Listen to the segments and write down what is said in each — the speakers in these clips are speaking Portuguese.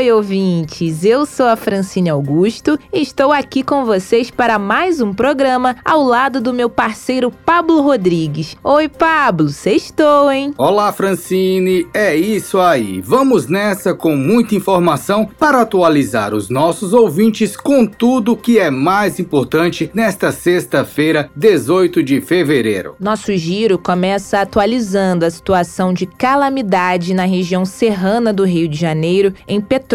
Oi, ouvintes! Eu sou a Francine Augusto e estou aqui com vocês para mais um programa ao lado do meu parceiro Pablo Rodrigues. Oi, Pablo, sextou, hein? Olá, Francine! É isso aí! Vamos nessa com muita informação para atualizar os nossos ouvintes com tudo que é mais importante nesta sexta-feira, 18 de fevereiro. Nosso giro começa atualizando a situação de calamidade na região serrana do Rio de Janeiro em Petrópolis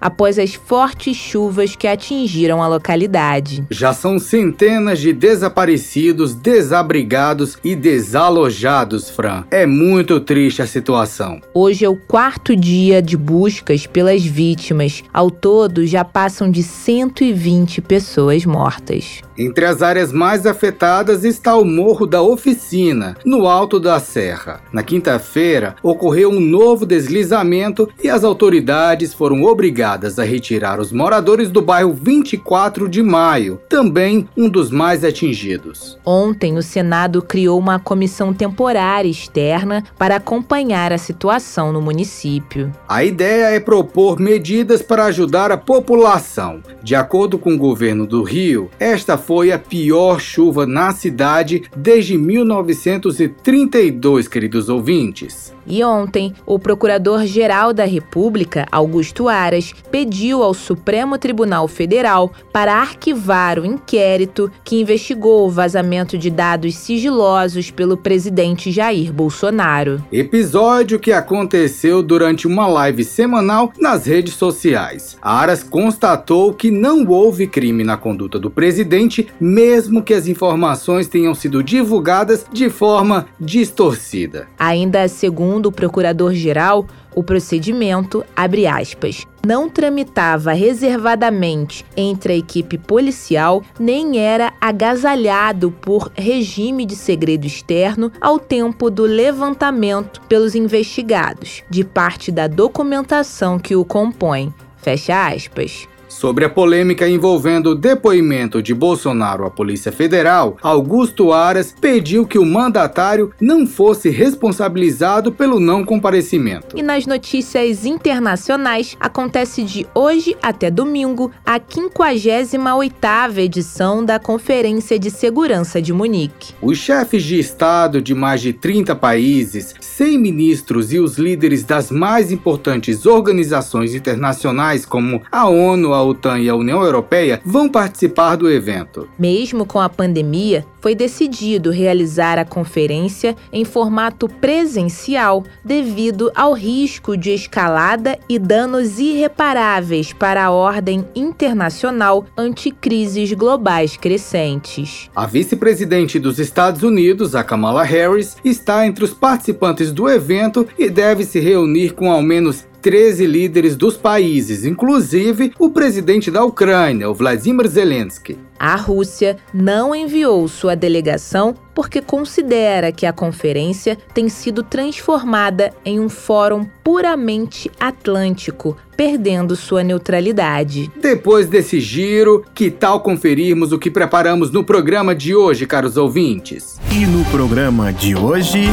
após as fortes chuvas que atingiram a localidade. Já são centenas de desaparecidos, desabrigados e desalojados, Fran. É muito triste a situação. Hoje é o quarto dia de buscas pelas vítimas. Ao todo, já passam de 120 pessoas mortas. Entre as áreas mais afetadas está o Morro da Oficina, no alto da Serra. Na quinta-feira, ocorreu um novo deslizamento e as autoridades foram obrigadas a retirar os moradores do bairro 24 de Maio, também um dos mais atingidos. Ontem, o Senado criou uma comissão temporária externa para acompanhar a situação no município. A ideia é propor medidas para ajudar a população. De acordo com o governo do Rio, esta foi a pior chuva na cidade desde 1932, queridos ouvintes. E ontem, o Procurador-Geral da República, Augusto Aras, pediu ao Supremo Tribunal Federal para arquivar o inquérito que investigou o vazamento de dados sigilosos pelo presidente Jair Bolsonaro. Episódio que aconteceu durante uma live semanal nas redes sociais. Aras constatou que não houve crime na conduta do presidente, mesmo que as informações tenham sido divulgadas de forma distorcida. Ainda segundo o procurador-geral, o procedimento, abre aspas, não tramitava reservadamente entre a equipe policial, nem era agasalhado por regime de segredo externo ao tempo do levantamento pelos investigados, de parte da documentação que o compõe. Fecha aspas. Sobre a polêmica envolvendo o depoimento de Bolsonaro à Polícia Federal, Augusto Aras pediu que o mandatário não fosse responsabilizado pelo não comparecimento. E nas notícias internacionais, acontece de hoje até domingo a 58ª edição da Conferência de Segurança de Munique. Os chefes de Estado de mais de 30 países, 100 ministros e os líderes das mais importantes organizações internacionais como a ONU, a OTAN e a União Europeia vão participar do evento. Mesmo com a pandemia, foi decidido realizar a conferência em formato presencial devido ao risco de escalada e danos irreparáveis para a ordem internacional ante crises globais crescentes. A vice-presidente dos Estados Unidos, a Kamala Harris, está entre os participantes do evento e deve se reunir com ao menos 13 líderes dos países, inclusive o presidente da Ucrânia, o Vladimir Zelensky. A Rússia não enviou sua delegação porque considera que a conferência tem sido transformada em um fórum puramente atlântico, perdendo sua neutralidade. Depois desse giro, que tal conferirmos o que preparamos no programa de hoje, caros ouvintes? E no programa de hoje.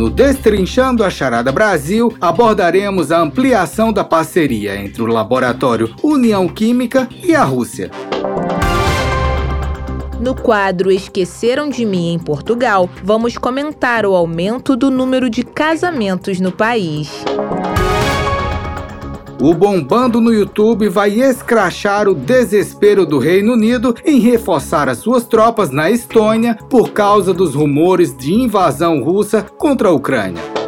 No Destrinchando a Charada Brasil, abordaremos a ampliação da parceria entre o laboratório União Química e a Rússia. No quadro Esqueceram de Mim em Portugal, vamos comentar o aumento do número de casamentos no país. O Bombando no YouTube vai escrachar o desespero do Reino Unido em reforçar as suas tropas na Estônia por causa dos rumores de invasão russa contra a Ucrânia.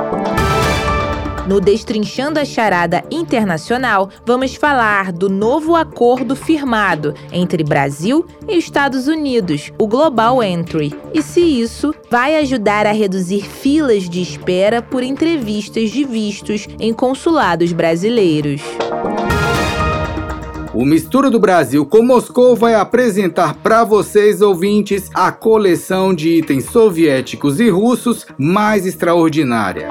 No Destrinchando a Charada Internacional, vamos falar do novo acordo firmado entre Brasil e Estados Unidos, o Global Entry, e se isso vai ajudar a reduzir filas de espera por entrevistas de vistos em consulados brasileiros. O Mistura do Brasil com Moscou vai apresentar para vocês, ouvintes, a coleção de itens soviéticos e russos mais extraordinária.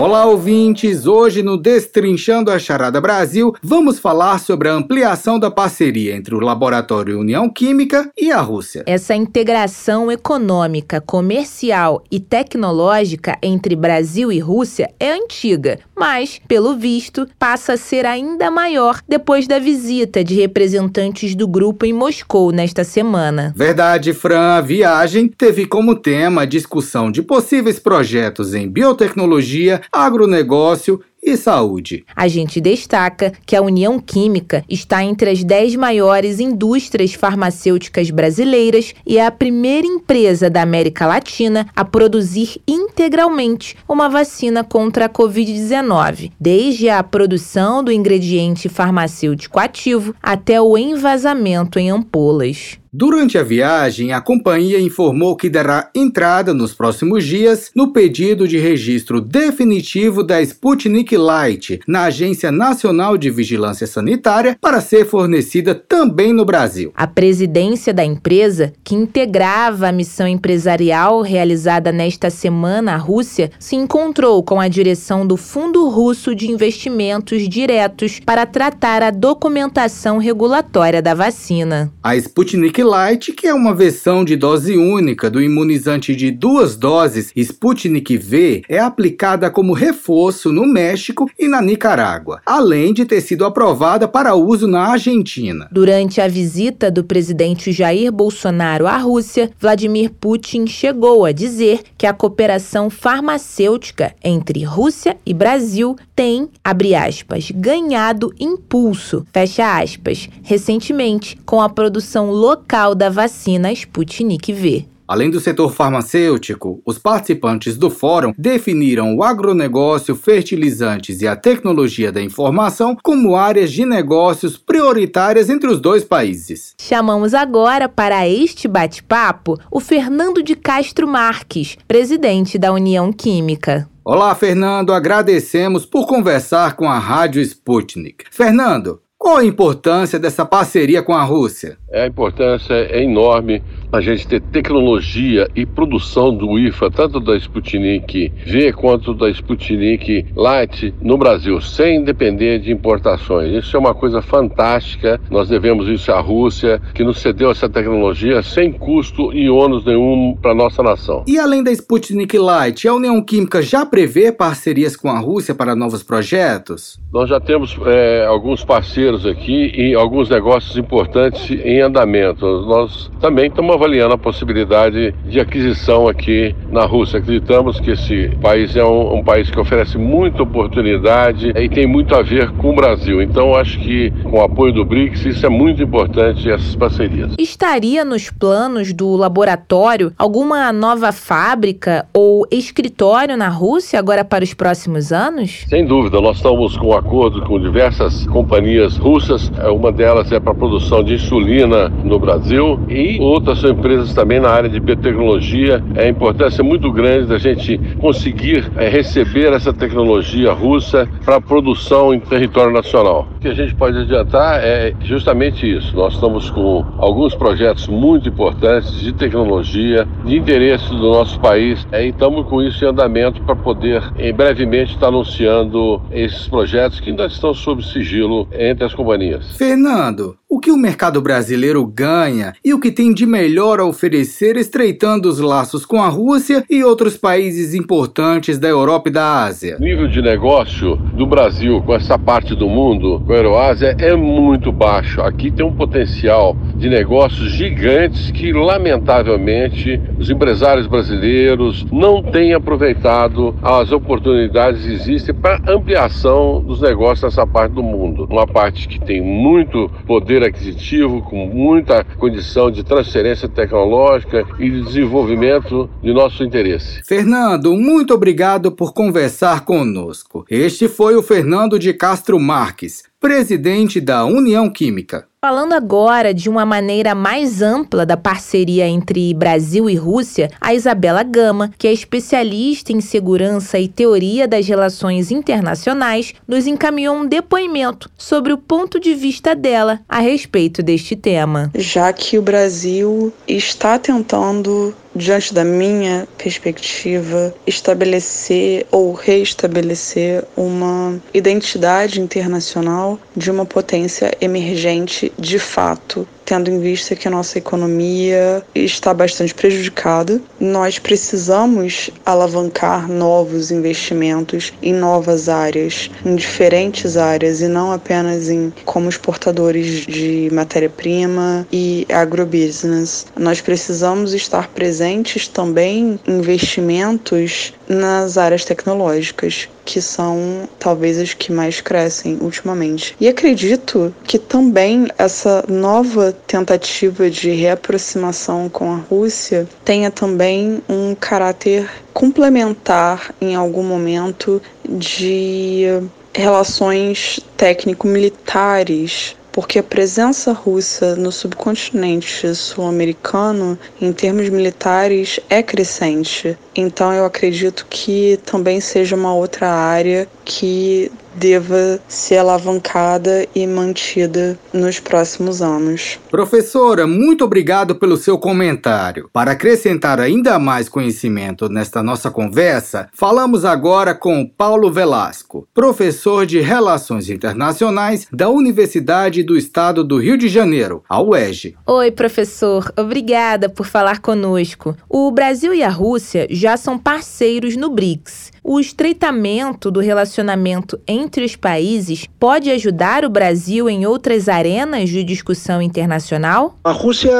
Olá, ouvintes! Hoje no Destrinchando a Charada Brasil, vamos falar sobre a ampliação da parceria entre o Laboratório União Química e a Rússia. Essa integração econômica, comercial e tecnológica entre Brasil e Rússia é antiga, mas, pelo visto, passa a ser ainda maior depois da visita de representantes do grupo em Moscou nesta semana. Verdade, Fran, a viagem teve como tema a discussão de possíveis projetos em biotecnologia, agronegócio e saúde. A gente destaca que a União Química está entre as 10 maiores indústrias farmacêuticas brasileiras e é a primeira empresa da América Latina a produzir integralmente uma vacina contra a Covid-19, desde a produção do ingrediente farmacêutico ativo até o envasamento em ampolas. Durante a viagem, a companhia informou que dará entrada nos próximos dias no pedido de registro definitivo da Sputnik Light na Agência Nacional de Vigilância Sanitária para ser fornecida também no Brasil. A presidência da empresa, que integrava a missão empresarial realizada nesta semana à Rússia, se encontrou com a direção do Fundo Russo de Investimentos Diretos para tratar a documentação regulatória da vacina. A Sputnik Light, que é uma versão de dose única do imunizante de duas doses Sputnik V, é aplicada como reforço no México e na Nicarágua, além de ter sido aprovada para uso na Argentina. Durante a visita do presidente Jair Bolsonaro à Rússia, Vladimir Putin chegou a dizer que a cooperação farmacêutica entre Rússia e Brasil tem, abre aspas, ganhado impulso, fecha aspas, recentemente com a produção local local da vacina Sputnik V. Além do setor farmacêutico, os participantes do fórum definiram o agronegócio, fertilizantes e a tecnologia da informação como áreas de negócios prioritárias entre os dois países. Chamamos agora para este bate-papo o Fernando de Castro Marques, presidente da União Química. Olá, Fernando. Agradecemos por conversar com a Rádio Sputnik. Fernando, qual a importância dessa parceria com a Rússia? A importância é enorme a gente ter tecnologia e produção do IFA, tanto da Sputnik V quanto da Sputnik Light no Brasil, sem depender de importações. Isso é uma coisa fantástica. Nós devemos isso à Rússia, que nos cedeu essa tecnologia sem custo e ônus nenhum para nossa nação. E além da Sputnik Light, a União Química já prevê parcerias com a Rússia para novos projetos? Nós já temos é, alguns parceiros aqui e alguns negócios importantes em andamento. Nós também estamos avaliando a possibilidade de aquisição aqui na Rússia. Acreditamos que esse país é um, um país que oferece muita oportunidade e tem muito a ver com o Brasil. Então, acho que com o apoio do BRICS, isso é muito importante, essas parcerias. Estaria nos planos do laboratório alguma nova fábrica ou escritório na Rússia agora para os próximos anos? Sem dúvida, nós estamos com um acordo com diversas companhias russas. Uma delas é para a produção de insulina no Brasil e outras empresas também na área de biotecnologia. É importância muito grande da gente conseguir é, receber essa tecnologia russa para produção em território nacional. O que a gente pode adiantar é justamente isso. Nós estamos com alguns projetos muito importantes de tecnologia, de interesse do nosso país, é, e estamos com isso em andamento para poder, em brevemente, estar anunciando esses projetos que ainda estão sob sigilo entre as companhias. Fernando, o que o mercado brasileiro ganha e o que tem de melhor a oferecer estreitando os laços com a Rússia e outros países importantes da Europa e da Ásia. O nível de negócio do Brasil com essa parte do mundo, com a Euroásia, é muito baixo. Aqui tem um potencial de negócios gigantes que, lamentavelmente, os empresários brasileiros não têm aproveitado as oportunidades que existem para ampliação dos negócios nessa parte do mundo. Uma parte que tem muito poder poder aquisitivo, com muita condição de transferência tecnológica e de desenvolvimento de nosso interesse. Fernando, muito obrigado por conversar conosco. Este foi o Fernando de Castro Marques, presidente da União Química. Falando agora de uma maneira mais ampla da parceria entre Brasil e Rússia, a Isabela Gama, que é especialista em segurança e teoria das relações internacionais, nos encaminhou um depoimento sobre o ponto de vista dela a respeito deste tema. Já que o Brasil está tentando diante da minha perspectiva, estabelecer ou reestabelecer uma identidade internacional de uma potência emergente de fato tendo em vista que a nossa economia está bastante prejudicada. Nós precisamos alavancar novos investimentos em novas áreas, em diferentes áreas e não apenas em como exportadores de matéria-prima e agrobusiness. Nós precisamos estar presentes também em investimentos nas áreas tecnológicas, que são talvez as que mais crescem ultimamente. E acredito que também essa nova tentativa de reaproximação com a Rússia tenha também um caráter complementar em algum momento de relações técnico-militares porque a presença russa no subcontinente sul-americano, em termos militares, é crescente. Então, eu acredito que também seja uma outra área que deva ser alavancada e mantida nos próximos anos. Professora, muito obrigado pelo seu comentário. Para acrescentar ainda mais conhecimento nesta nossa conversa, falamos agora com Paulo Velasco, professor de Relações Internacionais da Universidade do Estado do Rio de Janeiro, a UERJ. Oi, professor. Obrigada por falar conosco. O Brasil e a Rússia já são parceiros no BRICS. O estreitamento do relacionamento entre os países pode ajudar o Brasil em outras arenas de discussão internacional? A Rússia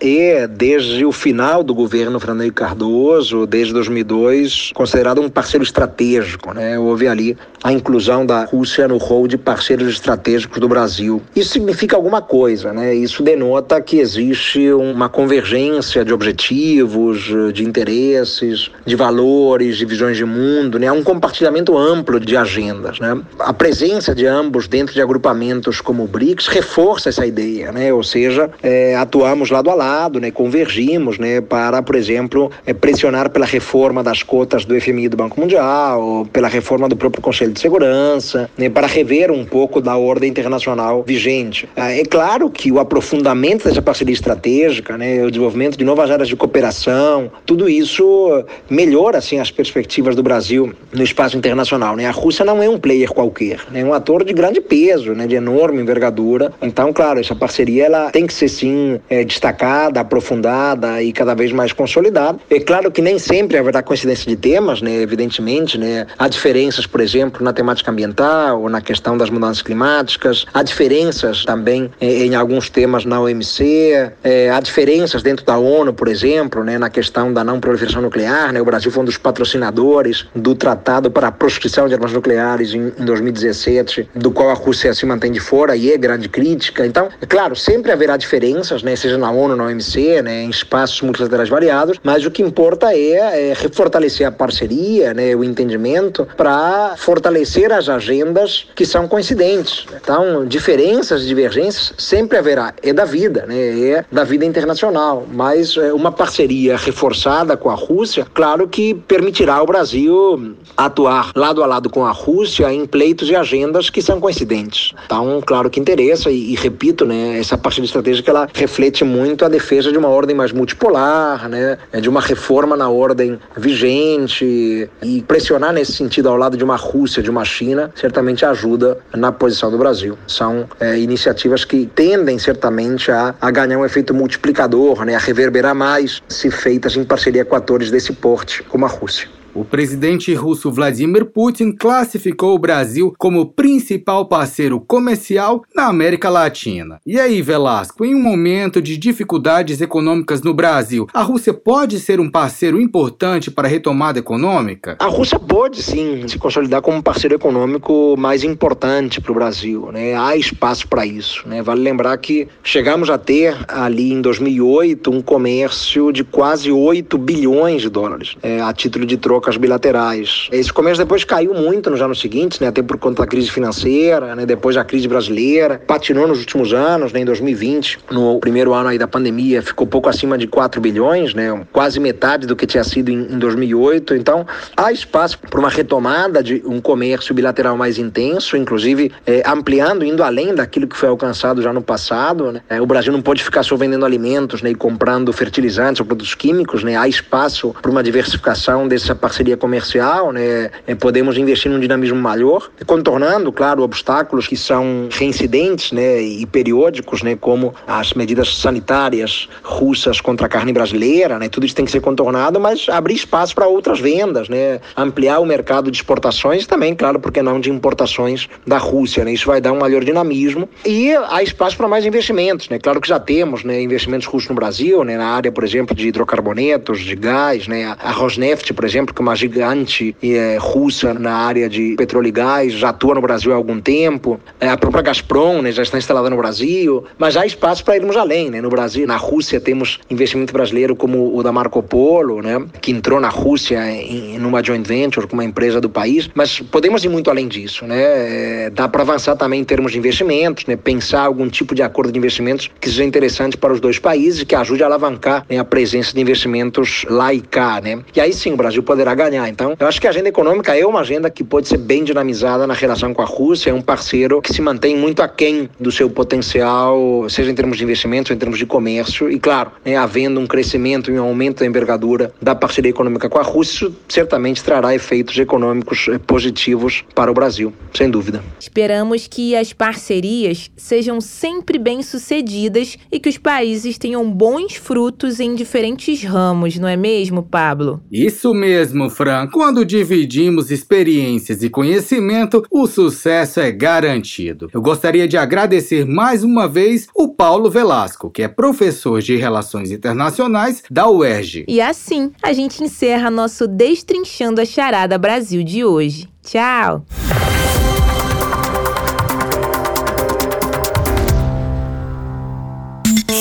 é, desde o final do governo Fernando Cardoso, desde 2002, considerado um parceiro estratégico. Né? Houve ali a inclusão da Rússia no rol de parceiros estratégicos do Brasil. Isso significa alguma coisa, né? Isso denota que existe uma convergência de objetivos, de interesses, de valores, de visões de mundo né? Um compartilhamento amplo de agendas, né? A presença de ambos dentro de agrupamentos como o BRICS reforça essa ideia, né? Ou seja, é, atuamos lado a lado, né? Convergimos, né? Para, por exemplo, é, pressionar pela reforma das cotas do FMI do Banco Mundial, pela reforma do próprio Conselho de Segurança, né? Para rever um pouco da ordem internacional vigente. É, é claro que o aprofundamento dessa parceria estratégica, né? O desenvolvimento de novas áreas de cooperação, tudo isso melhora assim as perspectivas do Brasil no espaço internacional. Né? A Rússia não é um player qualquer, é né? um ator de grande peso, né? de enorme envergadura. Então, claro, essa parceria ela tem que ser sim é, destacada, aprofundada e cada vez mais consolidada. É claro que nem sempre haverá coincidência de temas, né? evidentemente. Né? Há diferenças, por exemplo, na temática ambiental ou na questão das mudanças climáticas. Há diferenças também é, em alguns temas na OMC. É, há diferenças dentro da ONU, por exemplo, né? na questão da não proliferação nuclear. Né? O Brasil foi um dos patrocinadores do Tratado para a Proscrição de Armas Nucleares em, em 2017, do qual a Rússia se mantém de fora e é grande crítica. Então, é claro, sempre haverá diferenças, né, seja na ONU, na OMC, né, em espaços multilaterais variados, mas o que importa é, é fortalecer a parceria, né, o entendimento, para fortalecer as agendas que são coincidentes. Então, diferenças, divergências sempre haverá, é da vida, né, é da vida internacional, mas é, uma parceria reforçada com a Rússia, claro que permitirá ao Brasil atuar lado a lado com a Rússia em pleitos e agendas que são coincidentes. Então, claro que interessa e, e repito, né, essa parceria estratégica ela reflete muito a defesa de uma ordem mais multipolar, né, de uma reforma na ordem vigente e pressionar nesse sentido ao lado de uma Rússia, de uma China, certamente ajuda na posição do Brasil. São é, iniciativas que tendem certamente a, a ganhar um efeito multiplicador, né, a reverberar mais se feitas em parceria com atores desse porte, como a Rússia. O presidente russo Vladimir Putin classificou o Brasil como principal parceiro comercial na América Latina. E aí, Velasco, em um momento de dificuldades econômicas no Brasil, a Rússia pode ser um parceiro importante para a retomada econômica? A Rússia pode sim se consolidar como parceiro econômico mais importante para o Brasil. Né? Há espaço para isso. Né? Vale lembrar que chegamos a ter ali em 2008 um comércio de quase 8 bilhões de dólares é, a título de troca trocas bilaterais. Esse comércio depois caiu muito nos anos seguintes, né, até por conta da crise financeira, né, depois da crise brasileira, patinou nos últimos anos, né, em 2020, no primeiro ano aí da pandemia, ficou pouco acima de 4 bilhões, né, quase metade do que tinha sido em, em 2008. Então, há espaço para uma retomada de um comércio bilateral mais intenso, inclusive é, ampliando, indo além daquilo que foi alcançado já no passado. Né? É, o Brasil não pode ficar só vendendo alimentos né, e comprando fertilizantes ou produtos químicos. Né? Há espaço para uma diversificação dessa parceria comercial. Né? É, podemos investir num dinamismo maior, contornando, claro, obstáculos que são reincidentes né, e periódicos, né, como as medidas sanitárias russas contra a carne brasileira. Né? Tudo isso tem que ser contornado, mas abrir espaço para outras vendas, né? ampliar o mercado de exportações e também, claro, porque não de importações da Rússia. Né? Isso vai dar um maior dinamismo e há espaço para mais investimentos. Né? Claro que já temos né, investimentos russos no Brasil, né, na área, por exemplo, de hidrocarbonetos, de gás. Né? A Rosneft, por exemplo, que é uma gigante é, russa na área de petróleo e gás, já atua no Brasil há algum tempo. É, a própria Gazprom né, já está instalada no Brasil, mas há espaço para irmos além. Né? No Brasil, na Rússia, temos investimento brasileiro como o da Marco Polo, né, que entrou na Rússia em, em uma joint venture com uma empresa do país, mas podemos ir muito além disso. Né? É, dá para avançar também em termos de investimentos, né? pensar algum tipo de acordo de investimentos que seja interessante para os dois países e que ajude a alavancar né, a presença de investimentos lá e cá. Né? E aí sim o Brasil poderá ganhar. Então, eu acho que a agenda econômica é uma agenda que pode ser bem dinamizada na relação com a Rússia, é um parceiro que se mantém muito aquém do seu potencial, seja em termos de investimentos ou em termos de comércio, e claro, né, havendo um crescimento e um aumento da envergadura da parceria econômica com a Rússia, isso certamente trará efeitos econômicos eh, positivos para o Brasil, sem dúvida. Esperamos que as parcerias sejam sempre bem sucedidas e que os países tenham bons frutos em diferentes ramos, não é mesmo, Pablo? Isso mesmo, Fran. Quando dividimos experiências e conhecimento, o sucesso é garantido. Eu gostaria de agradecer mais uma vez o Paulo Velasco, que é professor de Relações Internacionais da UERJ. E assim, a gente encerra nosso Destrinchando a Charada Brasil de hoje. Tchau!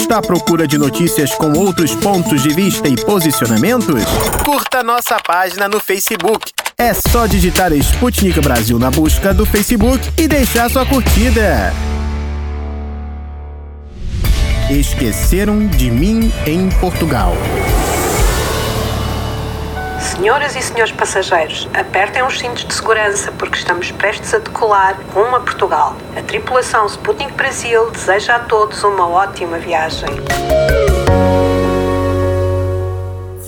Está à procura de notícias com outros pontos de vista e posicionamentos? Curta nossa página no Facebook. É só digitar Sputnik Brasil na busca do Facebook e deixar sua curtida. Esqueceram de mim em Portugal. Senhoras e senhores passageiros, apertem os cintos de segurança porque estamos prestes a decolar rumo a Portugal. A tripulação Sputnik Brasil deseja a todos uma ótima viagem.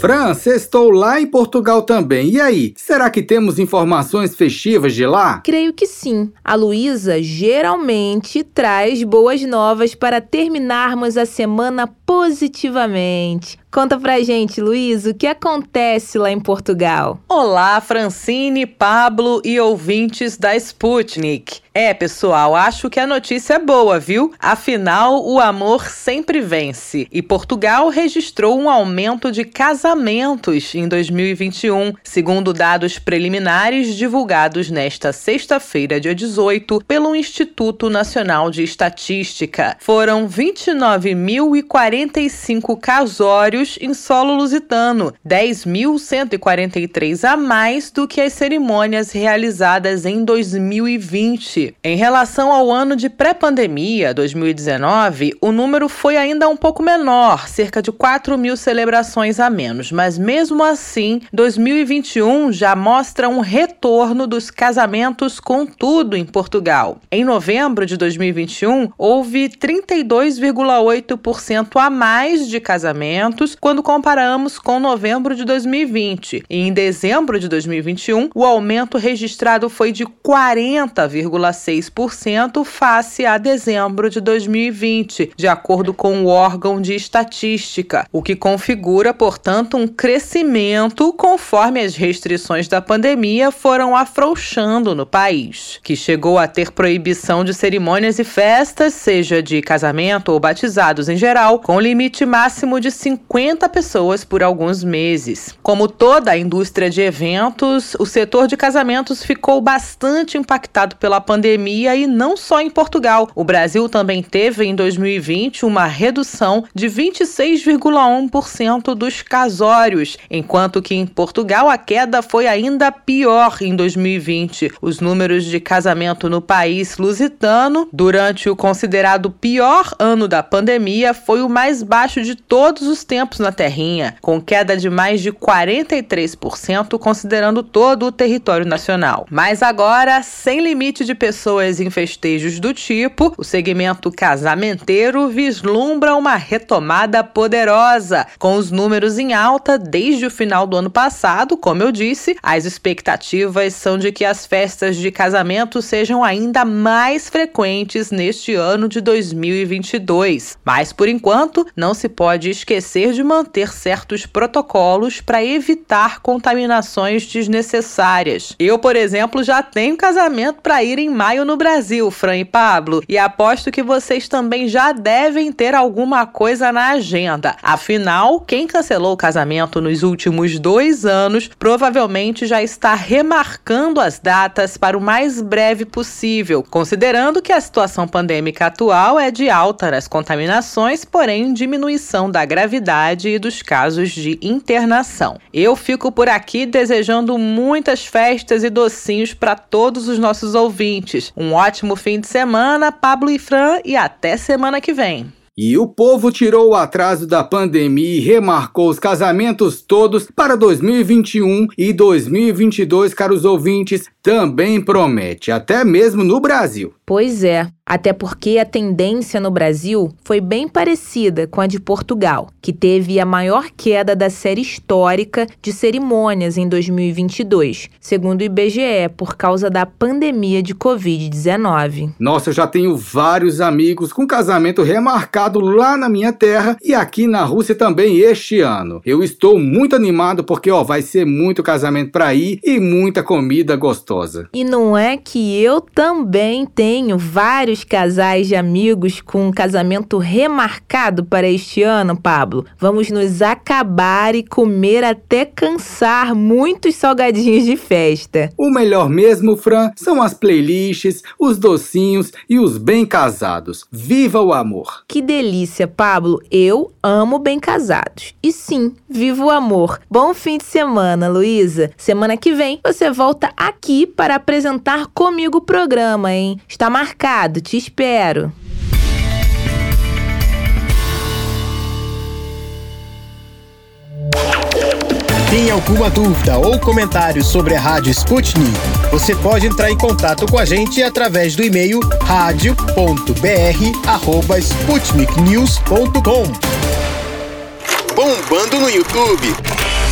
Fran, estou lá em Portugal também. E aí, será que temos informações festivas de lá? Creio que sim. A Luísa geralmente traz boas novas para terminarmos a semana positivamente. Conta pra gente, Luiz, o que acontece lá em Portugal? Olá, Francine, Pablo e ouvintes da Sputnik. É, pessoal, acho que a notícia é boa, viu? Afinal, o amor sempre vence. E Portugal registrou um aumento de casamentos em 2021, segundo dados preliminares divulgados nesta sexta-feira, dia 18, pelo Instituto Nacional de Estatística. Foram 29.045 casórios em solo lusitano, 10.143 a mais do que as cerimônias realizadas em 2020. Em relação ao ano de pré-pandemia, 2019, o número foi ainda um pouco menor, cerca de 4 mil celebrações a menos, mas mesmo assim, 2021 já mostra um retorno dos casamentos com tudo em Portugal. Em novembro de 2021, houve 32,8% a mais de casamentos quando comparamos com novembro de 2020. E em dezembro de 2021, o aumento registrado foi de 40,6% face a dezembro de 2020, de acordo com o órgão de estatística, o que configura, portanto, um crescimento conforme as restrições da pandemia foram afrouxando no país, que chegou a ter proibição de cerimônias e festas, seja de casamento ou batizados em geral, com limite máximo de 50 50 pessoas por alguns meses. Como toda a indústria de eventos, o setor de casamentos ficou bastante impactado pela pandemia e não só em Portugal. O Brasil também teve em 2020 uma redução de 26,1% dos casórios, enquanto que em Portugal a queda foi ainda pior em 2020. Os números de casamento no país lusitano, durante o considerado pior ano da pandemia, foi o mais baixo de todos os tempos na Terrinha, com queda de mais de 43%, considerando todo o território nacional. Mas agora, sem limite de pessoas em festejos do tipo, o segmento casamenteiro vislumbra uma retomada poderosa, com os números em alta desde o final do ano passado, como eu disse, as expectativas são de que as festas de casamento sejam ainda mais frequentes neste ano de 2022. Mas por enquanto, não se pode esquecer de manter certos protocolos para evitar contaminações desnecessárias. Eu, por exemplo, já tenho casamento para ir em maio no Brasil, Fran e Pablo, e aposto que vocês também já devem ter alguma coisa na agenda. Afinal, quem cancelou o casamento nos últimos dois anos provavelmente já está remarcando as datas para o mais breve possível, considerando que a situação pandêmica atual é de alta nas contaminações, porém diminuição da gravidade e dos casos de internação. Eu fico por aqui desejando muitas festas e docinhos para todos os nossos ouvintes. Um ótimo fim de semana, Pablo e Fran, e até semana que vem. E o povo tirou o atraso da pandemia e remarcou os casamentos todos para 2021 e 2022, caros ouvintes, também promete, até mesmo no Brasil. Pois é, até porque a tendência no Brasil foi bem parecida com a de Portugal, que teve a maior queda da série histórica de cerimônias em 2022, segundo o IBGE, por causa da pandemia de Covid-19. Nossa, eu já tenho vários amigos com casamento remarcado lá na minha terra e aqui na Rússia também este ano. Eu estou muito animado porque ó, vai ser muito casamento para ir e muita comida gostosa. E não é que eu também tenho vários casais de amigos com um casamento remarcado para este ano, Pablo. Vamos nos acabar e comer até cansar muitos salgadinhos de festa. O melhor mesmo, Fran, são as playlists, os docinhos e os bem casados. Viva o amor! Que delícia, Pablo. Eu amo bem casados. E sim, viva o amor. Bom fim de semana, Luísa. Semana que vem você volta aqui para apresentar comigo o programa, hein? Está marcado. Te espero. Tem alguma dúvida ou comentário sobre a Rádio Sputnik? Você pode entrar em contato com a gente através do e-mail radio.br@sputniknews.com. Bombando no YouTube.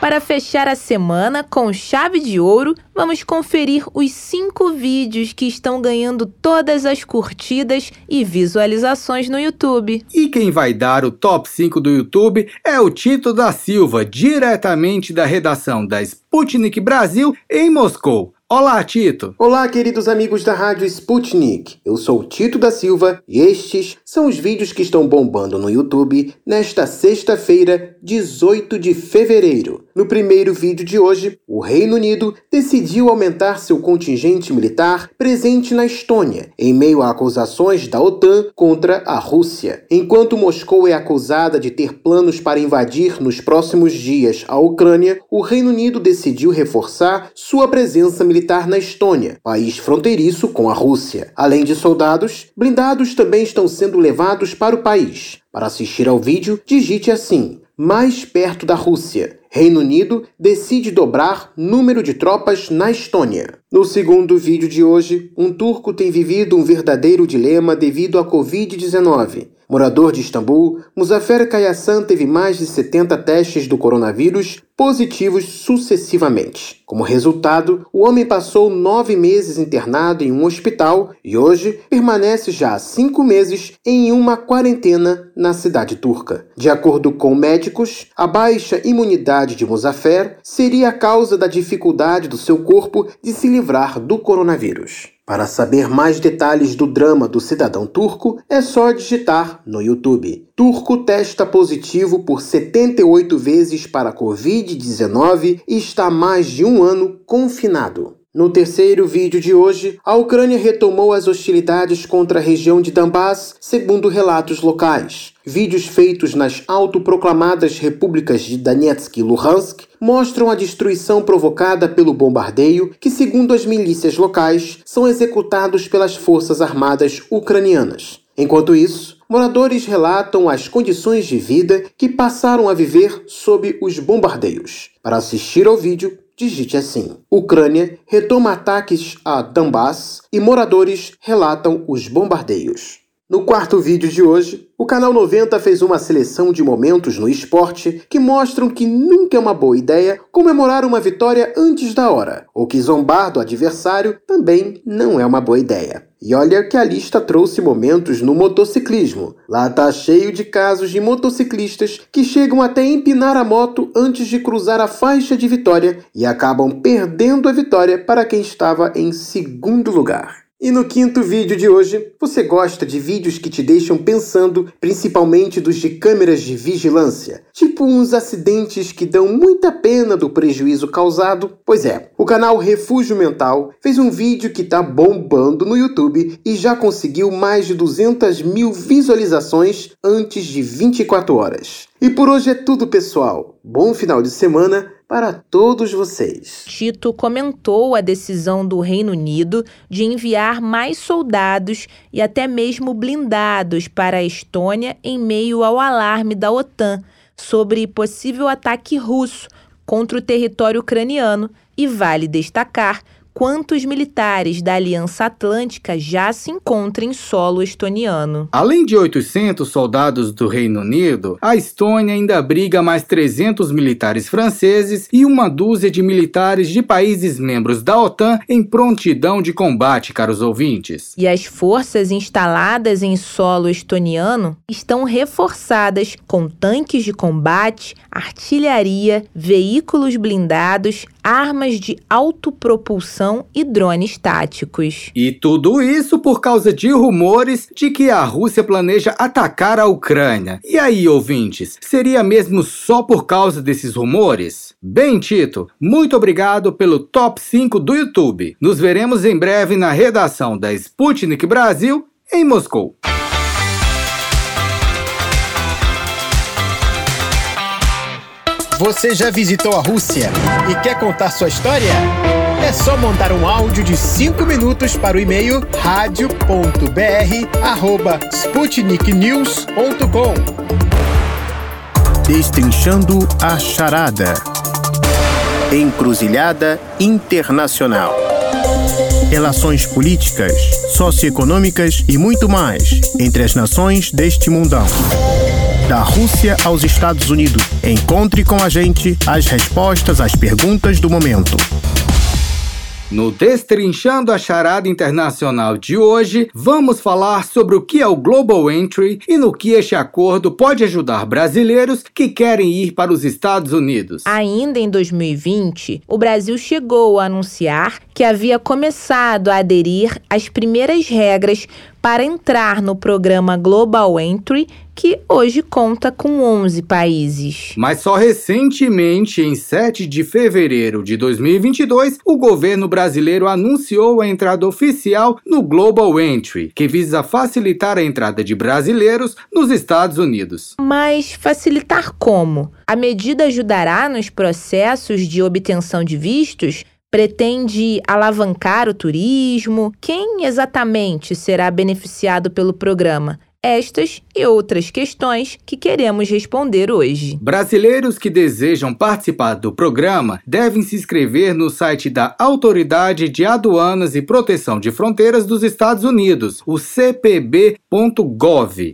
Para fechar a semana com chave de ouro, vamos conferir os cinco vídeos que estão ganhando todas as curtidas e visualizações no YouTube. E quem vai dar o top 5 do YouTube é o Tito da Silva, diretamente da redação da Sputnik Brasil em Moscou. Olá, Tito! Olá, queridos amigos da Rádio Sputnik. Eu sou Tito da Silva e estes são os vídeos que estão bombando no YouTube nesta sexta-feira, 18 de fevereiro. No primeiro vídeo de hoje, o Reino Unido decidiu aumentar seu contingente militar presente na Estônia, em meio a acusações da OTAN contra a Rússia. Enquanto Moscou é acusada de ter planos para invadir nos próximos dias a Ucrânia, o Reino Unido decidiu reforçar sua presença militar militar na Estônia, país fronteiriço com a Rússia. Além de soldados, blindados também estão sendo levados para o país. Para assistir ao vídeo, digite assim: mais perto da Rússia. Reino Unido decide dobrar número de tropas na Estônia. No segundo vídeo de hoje, um turco tem vivido um verdadeiro dilema devido à Covid-19. Morador de Istambul, Muzaffer Kayasan teve mais de 70 testes do coronavírus positivos sucessivamente. Como resultado, o homem passou nove meses internado em um hospital e hoje permanece já cinco meses em uma quarentena na cidade turca. De acordo com médicos, a baixa imunidade de Muzafer seria a causa da dificuldade do seu corpo de se livrar do coronavírus. Para saber mais detalhes do drama do cidadão turco, é só digitar no YouTube. Turco testa positivo por 78 vezes para Covid-19 e está há mais de um ano confinado. No terceiro vídeo de hoje, a Ucrânia retomou as hostilidades contra a região de Donbass, segundo relatos locais. Vídeos feitos nas autoproclamadas repúblicas de Donetsk e Luhansk mostram a destruição provocada pelo bombardeio que, segundo as milícias locais, são executados pelas forças armadas ucranianas. Enquanto isso, moradores relatam as condições de vida que passaram a viver sob os bombardeios. Para assistir ao vídeo, digite assim: Ucrânia retoma ataques a Donbass e moradores relatam os bombardeios. No quarto vídeo de hoje, o canal 90 fez uma seleção de momentos no esporte que mostram que nunca é uma boa ideia comemorar uma vitória antes da hora, ou que zombar do adversário também não é uma boa ideia. E olha que a lista trouxe momentos no motociclismo. Lá tá cheio de casos de motociclistas que chegam até empinar a moto antes de cruzar a faixa de vitória e acabam perdendo a vitória para quem estava em segundo lugar. E no quinto vídeo de hoje, você gosta de vídeos que te deixam pensando, principalmente dos de câmeras de vigilância, tipo uns acidentes que dão muita pena do prejuízo causado? Pois é, o canal Refúgio Mental fez um vídeo que tá bombando no YouTube e já conseguiu mais de 200 mil visualizações antes de 24 horas. E por hoje é tudo, pessoal. Bom final de semana para todos vocês. Tito comentou a decisão do Reino Unido de enviar mais soldados e até mesmo blindados para a Estônia em meio ao alarme da OTAN sobre possível ataque russo contra o território ucraniano. E vale destacar quantos militares da Aliança Atlântica já se encontram em solo estoniano. Além de 800 soldados do Reino Unido, a Estônia ainda abriga mais 300 militares franceses e uma dúzia de militares de países membros da OTAN em prontidão de combate, caros ouvintes. E as forças instaladas em solo estoniano estão reforçadas com tanques de combate, artilharia, veículos blindados, armas de autopropulsão e drones táticos. E tudo isso por causa de rumores de que a Rússia planeja atacar a Ucrânia. E aí, ouvintes, seria mesmo só por causa desses rumores? Bem, Tito, muito obrigado pelo top 5 do YouTube. Nos veremos em breve na redação da Sputnik Brasil em Moscou. Você já visitou a Rússia e quer contar sua história? É só mandar um áudio de 5 minutos para o e-mail radio.br@sputniknews.com. Destrinchando a charada. Encruzilhada Internacional. Relações políticas, socioeconômicas e muito mais entre as nações deste mundão da Rússia aos Estados Unidos. Encontre com a gente as respostas às perguntas do momento. No Destrinchando a Charada Internacional de hoje, vamos falar sobre o que é o Global Entry e no que este acordo pode ajudar brasileiros que querem ir para os Estados Unidos. Ainda em 2020, o Brasil chegou a anunciar que havia começado a aderir às primeiras regras para entrar no programa Global Entry, que hoje conta com 11 países. Mas só recentemente, em 7 de fevereiro de 2022, o governo brasileiro anunciou a entrada oficial no Global Entry, que visa facilitar a entrada de brasileiros nos Estados Unidos. Mas facilitar como? A medida ajudará nos processos de obtenção de vistos? Pretende alavancar o turismo? Quem exatamente será beneficiado pelo programa? Estas e outras questões que queremos responder hoje. Brasileiros que desejam participar do programa devem se inscrever no site da Autoridade de Aduanas e Proteção de Fronteiras dos Estados Unidos, o cpb.gov,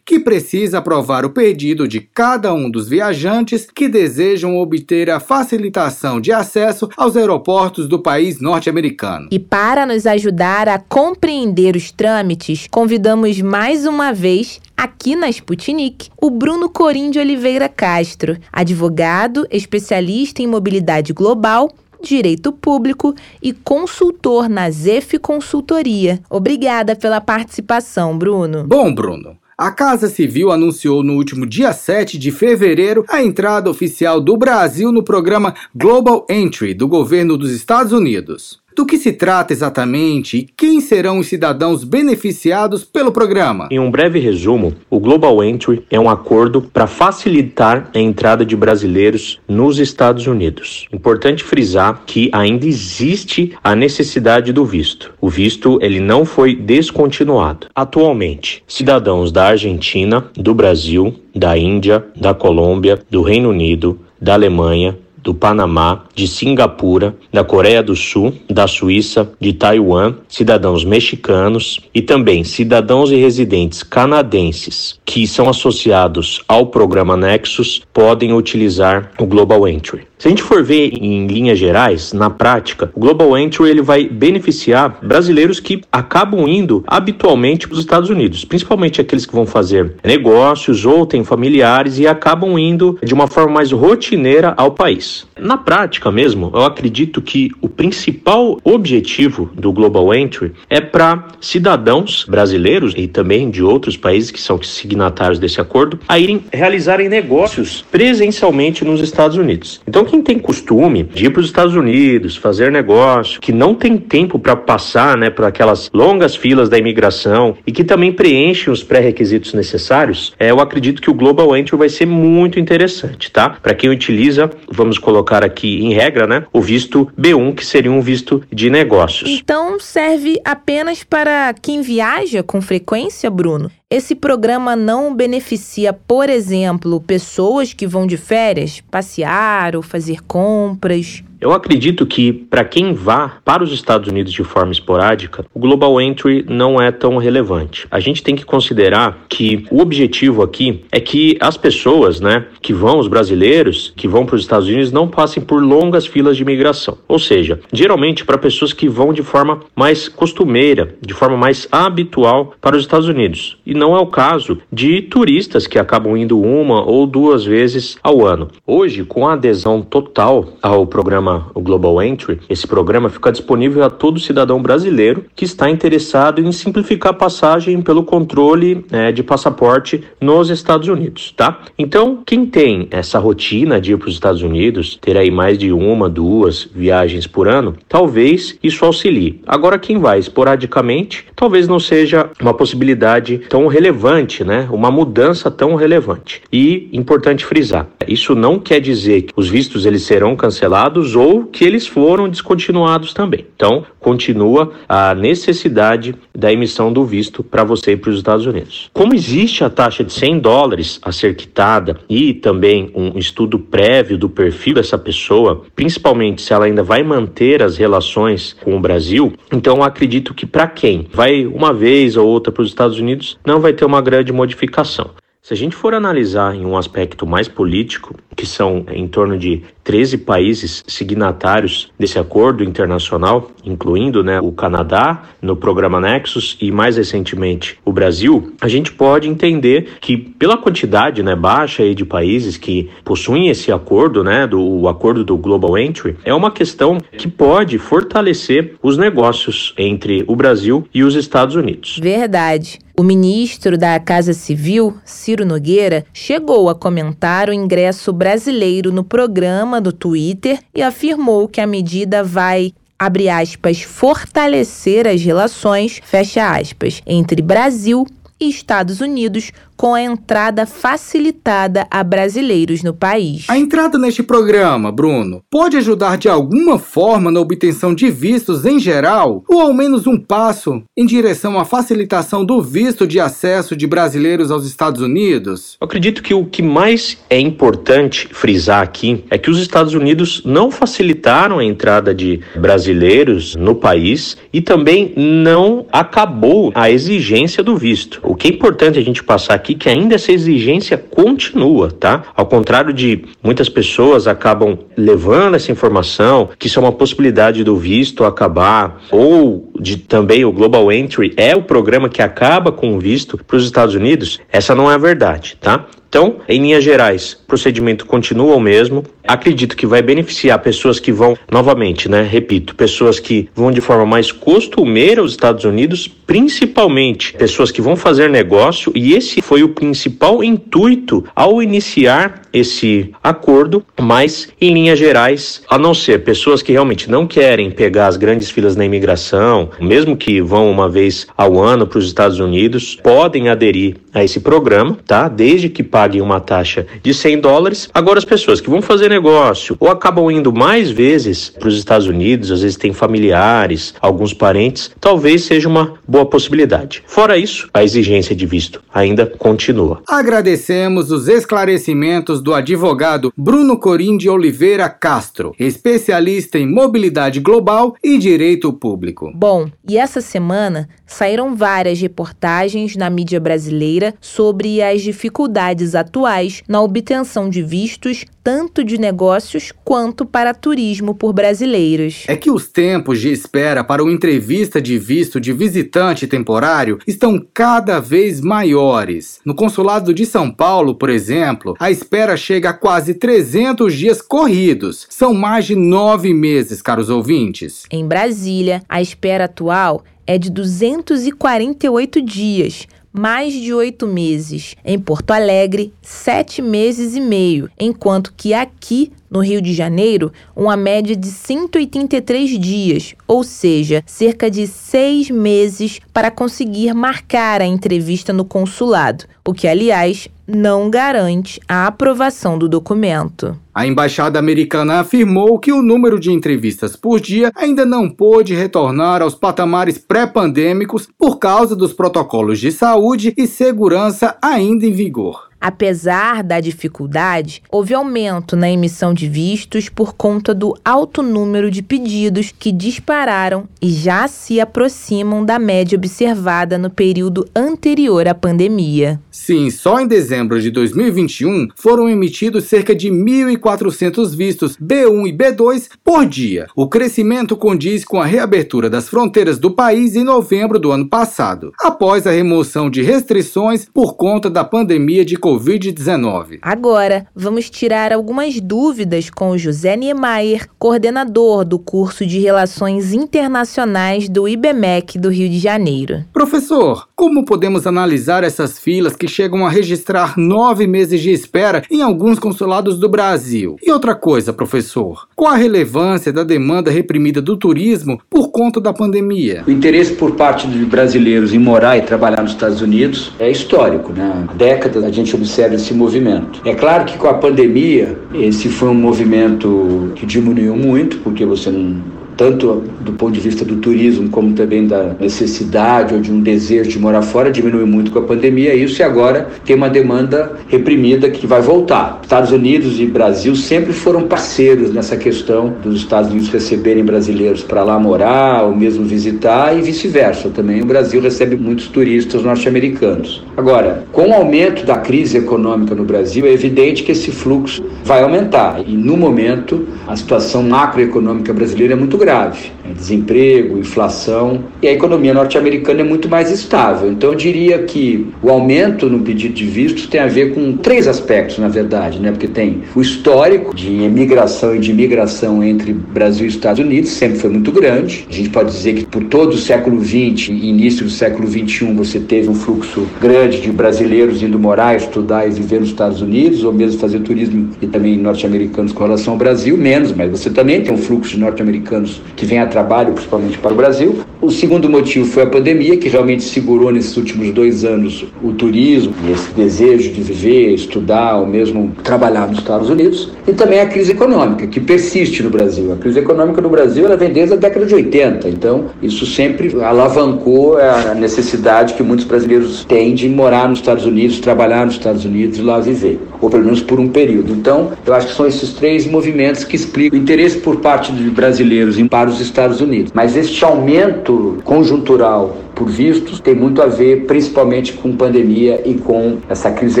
que precisa aprovar o pedido de cada um dos viajantes que desejam obter a facilitação de acesso aos aeroportos do país norte-americano. E para nos ajudar a compreender os trâmites, convidamos mais uma vez aqui na Sputnik, o Bruno Corim de Oliveira Castro, advogado, especialista em mobilidade global, direito público e consultor na ZEF Consultoria. Obrigada pela participação, Bruno. Bom, Bruno. A Casa Civil anunciou no último dia 7 de fevereiro a entrada oficial do Brasil no programa Global Entry do governo dos Estados Unidos. Do que se trata exatamente e quem serão os cidadãos beneficiados pelo programa? Em um breve resumo, o Global Entry é um acordo para facilitar a entrada de brasileiros nos Estados Unidos. Importante frisar que ainda existe a necessidade do visto. O visto ele não foi descontinuado. Atualmente, cidadãos da Argentina, do Brasil, da Índia, da Colômbia, do Reino Unido, da Alemanha, do Panamá, de Singapura, da Coreia do Sul, da Suíça, de Taiwan, cidadãos mexicanos e também cidadãos e residentes canadenses que são associados ao programa Nexus podem utilizar o Global Entry. Se a gente for ver em linhas gerais, na prática, o Global Entry ele vai beneficiar brasileiros que acabam indo habitualmente para os Estados Unidos, principalmente aqueles que vão fazer negócios ou têm familiares e acabam indo de uma forma mais rotineira ao país. Na prática mesmo, eu acredito que o principal objetivo do Global Entry é para cidadãos brasileiros e também de outros países que são signatários desse acordo a irem realizarem negócios presencialmente nos Estados Unidos. Então, quem tem costume de ir para os Estados Unidos, fazer negócio, que não tem tempo para passar né, por aquelas longas filas da imigração e que também preenche os pré-requisitos necessários, é, eu acredito que o Global Entry vai ser muito interessante, tá? Para quem utiliza, vamos colocar aqui em regra, né, o visto B1, que seria um visto de negócios. Então serve apenas para quem viaja com frequência, Bruno? Esse programa não beneficia, por exemplo, pessoas que vão de férias, passear ou fazer compras? Eu acredito que, para quem vá para os Estados Unidos de forma esporádica, o Global Entry não é tão relevante. A gente tem que considerar que o objetivo aqui é que as pessoas, né, que vão, os brasileiros que vão para os Estados Unidos, não passem por longas filas de imigração. Ou seja, geralmente para pessoas que vão de forma mais costumeira, de forma mais habitual para os Estados Unidos. E não é o caso de turistas que acabam indo uma ou duas vezes ao ano. Hoje, com a adesão total ao programa programa, o Global Entry, esse programa fica disponível a todo cidadão brasileiro que está interessado em simplificar a passagem pelo controle é, de passaporte nos Estados Unidos, tá? Então, quem tem essa rotina de ir para os Estados Unidos, ter aí mais de uma, duas viagens por ano, talvez isso auxilie. Agora, quem vai esporadicamente, talvez não seja uma possibilidade tão relevante, né? Uma mudança tão relevante. E importante frisar, isso não quer dizer que os vistos eles serão cancelados ou que eles foram descontinuados também. Então, continua a necessidade da emissão do visto para você ir para os Estados Unidos. Como existe a taxa de 100 dólares a ser quitada e também um estudo prévio do perfil dessa pessoa, principalmente se ela ainda vai manter as relações com o Brasil, então acredito que para quem vai uma vez ou outra para os Estados Unidos, não vai ter uma grande modificação. Se a gente for analisar em um aspecto mais político, que são em torno de 13 países signatários desse acordo internacional, incluindo né, o Canadá no programa Nexus e mais recentemente o Brasil, a gente pode entender que pela quantidade né, baixa de países que possuem esse acordo, né, do o acordo do Global Entry, é uma questão que pode fortalecer os negócios entre o Brasil e os Estados Unidos. Verdade. O ministro da Casa Civil, Ciro Nogueira, chegou a comentar o ingresso brasileiro no programa do Twitter e afirmou que a medida vai abre aspas, fortalecer as relações, fecha aspas, entre Brasil e Estados Unidos com a entrada facilitada a brasileiros no país. A entrada neste programa, Bruno, pode ajudar de alguma forma na obtenção de vistos em geral, ou ao menos um passo em direção à facilitação do visto de acesso de brasileiros aos Estados Unidos? Eu acredito que o que mais é importante frisar aqui é que os Estados Unidos não facilitaram a entrada de brasileiros no país e também não acabou a exigência do visto. O que é importante a gente passar aqui é que ainda essa exigência continua, tá? Ao contrário de muitas pessoas acabam levando essa informação que isso é uma possibilidade do visto acabar ou de também o Global Entry é o programa que acaba com o visto para os Estados Unidos, essa não é a verdade, tá? Então, em linhas gerais, o procedimento continua o mesmo. Acredito que vai beneficiar pessoas que vão, novamente, né? Repito, pessoas que vão de forma mais costumeira aos Estados Unidos, principalmente pessoas que vão fazer negócio, e esse foi o principal intuito ao iniciar esse acordo, mas em linhas gerais, a não ser pessoas que realmente não querem pegar as grandes filas na imigração, mesmo que vão uma vez ao ano para os Estados Unidos, podem aderir a esse programa, tá? Desde que paguem uma taxa de 100 dólares. Agora, as pessoas que vão fazer negócio ou acabam indo mais vezes para os Estados Unidos, às vezes têm familiares, alguns parentes, talvez seja uma boa possibilidade. Fora isso, a exigência de visto ainda continua. Agradecemos os esclarecimentos do advogado Bruno Corim de Oliveira Castro, especialista em mobilidade global e direito público. Bom, e essa semana saíram várias reportagens na mídia brasileira sobre as dificuldades atuais na obtenção de vistos tanto de negócios quanto para turismo por brasileiros. É que os tempos de espera para uma entrevista de visto de visitante temporário estão cada vez maiores. No consulado de São Paulo, por exemplo, a espera chega a quase 300 dias corridos. São mais de nove meses, caros ouvintes. Em Brasília, a espera atual é de 248 dias mais de oito meses. Em Porto Alegre, sete meses e meio, enquanto que aqui no Rio de Janeiro, uma média de 183 dias, ou seja, cerca de seis meses para conseguir marcar a entrevista no consulado, o que, aliás, não garante a aprovação do documento. A embaixada americana afirmou que o número de entrevistas por dia ainda não pôde retornar aos patamares pré-pandêmicos por causa dos protocolos de saúde e segurança ainda em vigor. Apesar da dificuldade, houve aumento na emissão de vistos por conta do alto número de pedidos que dispararam e já se aproximam da média observada no período anterior à pandemia. Sim, só em dezembro de 2021 foram emitidos cerca de 1.400 vistos B1 e B2 por dia. O crescimento condiz com a reabertura das fronteiras do país em novembro do ano passado, após a remoção de restrições por conta da pandemia de Covid. Covid-19. Agora, vamos tirar algumas dúvidas com José Niemeyer, coordenador do curso de Relações Internacionais do IBMEC do Rio de Janeiro. Professor, como podemos analisar essas filas que chegam a registrar nove meses de espera em alguns consulados do Brasil? E outra coisa, professor, qual a relevância da demanda reprimida do turismo por conta da pandemia? O interesse por parte de brasileiros em morar e trabalhar nos Estados Unidos é histórico, né? Há décadas a gente observa esse movimento. É claro que com a pandemia, esse foi um movimento que diminuiu muito, porque você não tanto do ponto de vista do turismo como também da necessidade ou de um desejo de morar fora, diminuiu muito com a pandemia, isso e agora tem uma demanda reprimida que vai voltar. Estados Unidos e Brasil sempre foram parceiros nessa questão dos Estados Unidos receberem brasileiros para lá morar ou mesmo visitar e vice-versa. Também o Brasil recebe muitos turistas norte-americanos. Agora, com o aumento da crise econômica no Brasil, é evidente que esse fluxo vai aumentar e no momento a situação macroeconômica brasileira é muito grave grave. Desemprego, inflação, e a economia norte-americana é muito mais estável. Então eu diria que o aumento no pedido de vistos tem a ver com três aspectos, na verdade, né? Porque tem o histórico de emigração e de imigração entre Brasil e Estados Unidos, sempre foi muito grande. A gente pode dizer que por todo o século XX e início do século XXI você teve um fluxo grande de brasileiros indo morar, estudar e viver nos Estados Unidos, ou mesmo fazer turismo e também norte-americanos com relação ao Brasil, menos, mas você também tem um fluxo de norte-americanos que vem a trabalho, principalmente para o Brasil. O segundo motivo foi a pandemia, que realmente segurou nesses últimos dois anos o turismo e esse desejo de viver, estudar ou mesmo trabalhar nos Estados Unidos. E também a crise econômica, que persiste no Brasil. A crise econômica no Brasil ela vem desde a década de 80, então isso sempre alavancou a necessidade que muitos brasileiros têm de morar nos Estados Unidos, trabalhar nos Estados Unidos e lá viver, ou pelo menos por um período. Então, eu acho que são esses três movimentos que explicam o interesse por parte de brasileiros em para os Estados Unidos. Mas este aumento conjuntural por vistos tem muito a ver principalmente com pandemia e com essa crise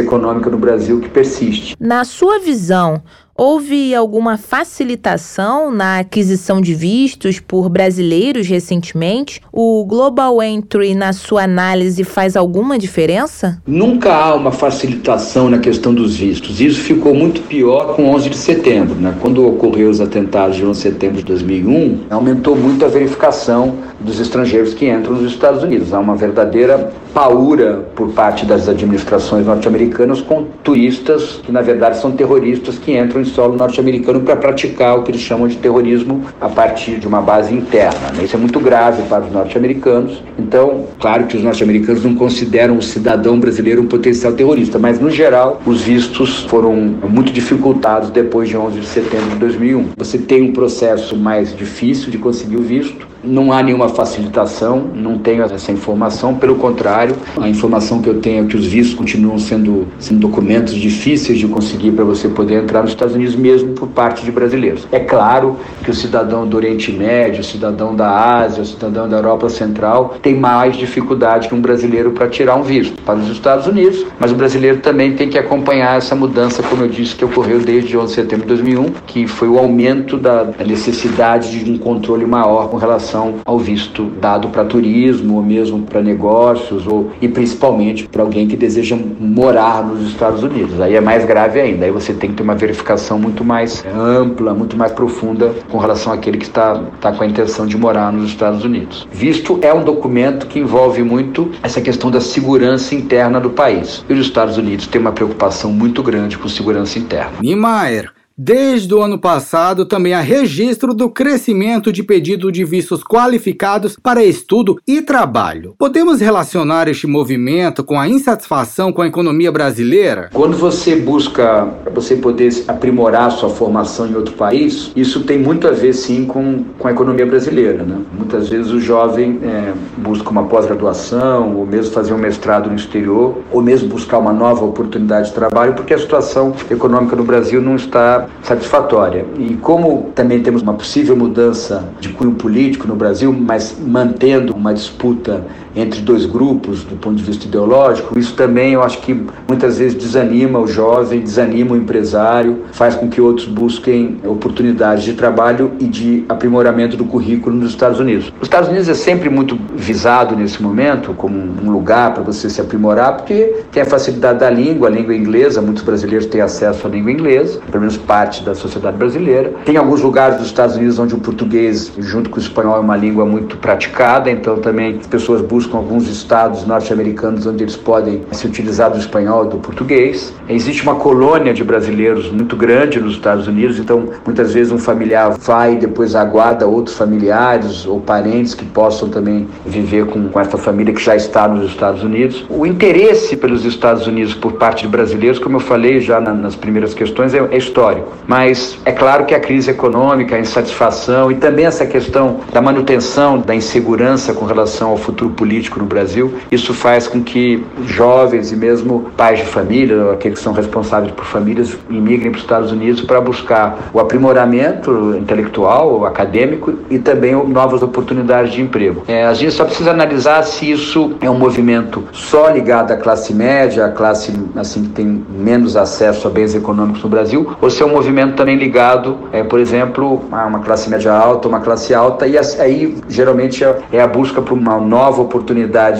econômica no Brasil que persiste. Na sua visão, Houve alguma facilitação na aquisição de vistos por brasileiros recentemente? O Global Entry, na sua análise, faz alguma diferença? Nunca há uma facilitação na questão dos vistos. Isso ficou muito pior com 11 de setembro. Né? Quando ocorreu os atentados de 11 de setembro de 2001, aumentou muito a verificação dos estrangeiros que entram nos Estados Unidos. Há uma verdadeira paura por parte das administrações norte-americanas com turistas que, na verdade, são terroristas que entram em solo norte-americano para praticar o que eles chamam de terrorismo a partir de uma base interna. Né? Isso é muito grave para os norte-americanos. Então, claro que os norte-americanos não consideram o cidadão brasileiro um potencial terrorista, mas, no geral, os vistos foram muito dificultados depois de 11 de setembro de 2001. Você tem um processo mais difícil de conseguir o visto, não há nenhuma facilitação, não tenho essa informação, pelo contrário, a informação que eu tenho é que os vistos continuam sendo, sendo documentos difíceis de conseguir para você poder entrar nos Estados Unidos, mesmo por parte de brasileiros. É claro que o cidadão do Oriente Médio, o cidadão da Ásia, o cidadão da Europa Central tem mais dificuldade que um brasileiro para tirar um visto para os Estados Unidos, mas o brasileiro também tem que acompanhar essa mudança, como eu disse, que ocorreu desde 11 de setembro de 2001, que foi o aumento da necessidade de um controle maior com relação relação ao visto dado para turismo ou mesmo para negócios ou e principalmente para alguém que deseja morar nos Estados Unidos. Aí é mais grave ainda. Aí você tem que ter uma verificação muito mais ampla, muito mais profunda com relação àquele que está tá com a intenção de morar nos Estados Unidos. Visto é um documento que envolve muito essa questão da segurança interna do país. E os Estados Unidos têm uma preocupação muito grande com segurança interna. Niemeyer, Desde o ano passado, também há registro do crescimento de pedido de vistos qualificados para estudo e trabalho. Podemos relacionar este movimento com a insatisfação com a economia brasileira? Quando você busca você poder aprimorar sua formação em outro país, isso tem muito a ver sim com, com a economia brasileira. Né? Muitas vezes o jovem é, busca uma pós-graduação, ou mesmo fazer um mestrado no exterior, ou mesmo buscar uma nova oportunidade de trabalho, porque a situação econômica no Brasil não está satisfatória. E como também temos uma possível mudança de cunho político no Brasil, mas mantendo uma disputa entre dois grupos do ponto de vista ideológico, isso também eu acho que muitas vezes desanima o jovem, desanima o empresário, faz com que outros busquem oportunidades de trabalho e de aprimoramento do currículo nos Estados Unidos. Os Estados Unidos é sempre muito visado nesse momento como um lugar para você se aprimorar, porque tem a facilidade da língua, a língua inglesa, muitos brasileiros têm acesso à língua inglesa, pelo menos parte da sociedade brasileira. Tem alguns lugares dos Estados Unidos onde o português, junto com o espanhol, é uma língua muito praticada, então também as pessoas buscam alguns estados norte-americanos onde eles podem se utilizar do espanhol e do português. Existe uma colônia de brasileiros muito grande nos Estados Unidos, então muitas vezes um familiar vai e depois aguarda outros familiares ou parentes que possam também viver com, com essa família que já está nos Estados Unidos. O interesse pelos Estados Unidos por parte de brasileiros, como eu falei já na, nas primeiras questões, é, é histórico. Mas é claro que a crise econômica, a insatisfação e também essa questão da manutenção da insegurança com relação ao futuro político no Brasil, isso faz com que jovens e mesmo pais de família, aqueles que são responsáveis por famílias, imigrem para os Estados Unidos para buscar o aprimoramento intelectual, acadêmico e também novas oportunidades de emprego. É, a gente só precisa analisar se isso é um movimento só ligado à classe média, à classe assim que tem menos acesso a bens econômicos no Brasil, ou se é um movimento também ligado, é, por exemplo, a uma classe média alta, uma classe alta, e aí geralmente é, é a busca por uma nova oportunidade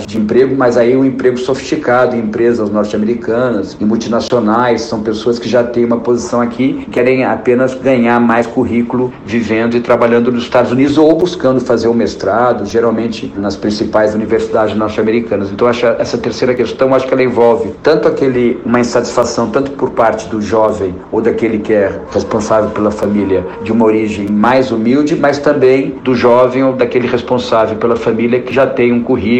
de emprego, mas aí um emprego sofisticado em empresas norte-americanas, em multinacionais, são pessoas que já têm uma posição aqui, querem apenas ganhar mais currículo vivendo e trabalhando nos Estados Unidos ou buscando fazer o um mestrado, geralmente nas principais universidades norte-americanas. Então, acho essa terceira questão, acho que ela envolve tanto aquele uma insatisfação tanto por parte do jovem ou daquele que é responsável pela família de uma origem mais humilde, mas também do jovem ou daquele responsável pela família que já tem um currículo,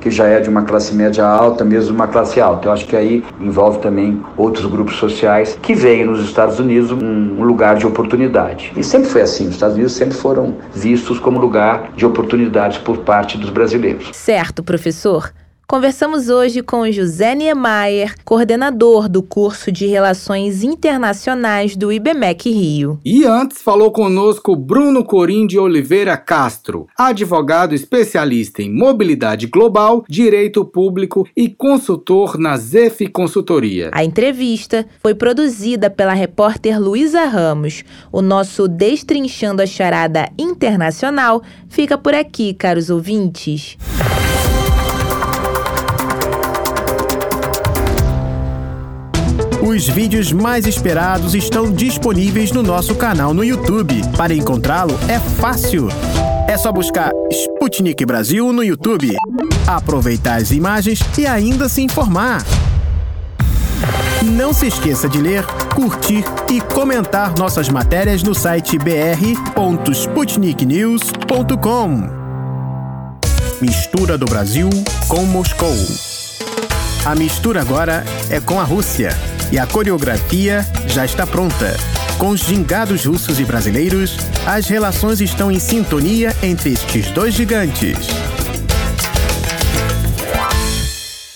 que já é de uma classe média alta, mesmo uma classe alta. Eu acho que aí envolve também outros grupos sociais que veem nos Estados Unidos um lugar de oportunidade. E sempre foi assim, os Estados Unidos sempre foram vistos como lugar de oportunidades por parte dos brasileiros. Certo, professor. Conversamos hoje com José Niemeyer, coordenador do curso de Relações Internacionais do IBMEC Rio. E antes falou conosco Bruno Corim de Oliveira Castro, advogado especialista em mobilidade global, direito público e consultor na ZEF Consultoria. A entrevista foi produzida pela repórter Luísa Ramos. O nosso Destrinchando a Charada Internacional fica por aqui, caros ouvintes. Os vídeos mais esperados estão disponíveis no nosso canal no YouTube. Para encontrá-lo é fácil. É só buscar Sputnik Brasil no YouTube, aproveitar as imagens e ainda se informar. Não se esqueça de ler, curtir e comentar nossas matérias no site br.sputniknews.com. Mistura do Brasil com Moscou. A mistura agora é com a Rússia e a coreografia já está pronta. Com os gingados russos e brasileiros, as relações estão em sintonia entre estes dois gigantes.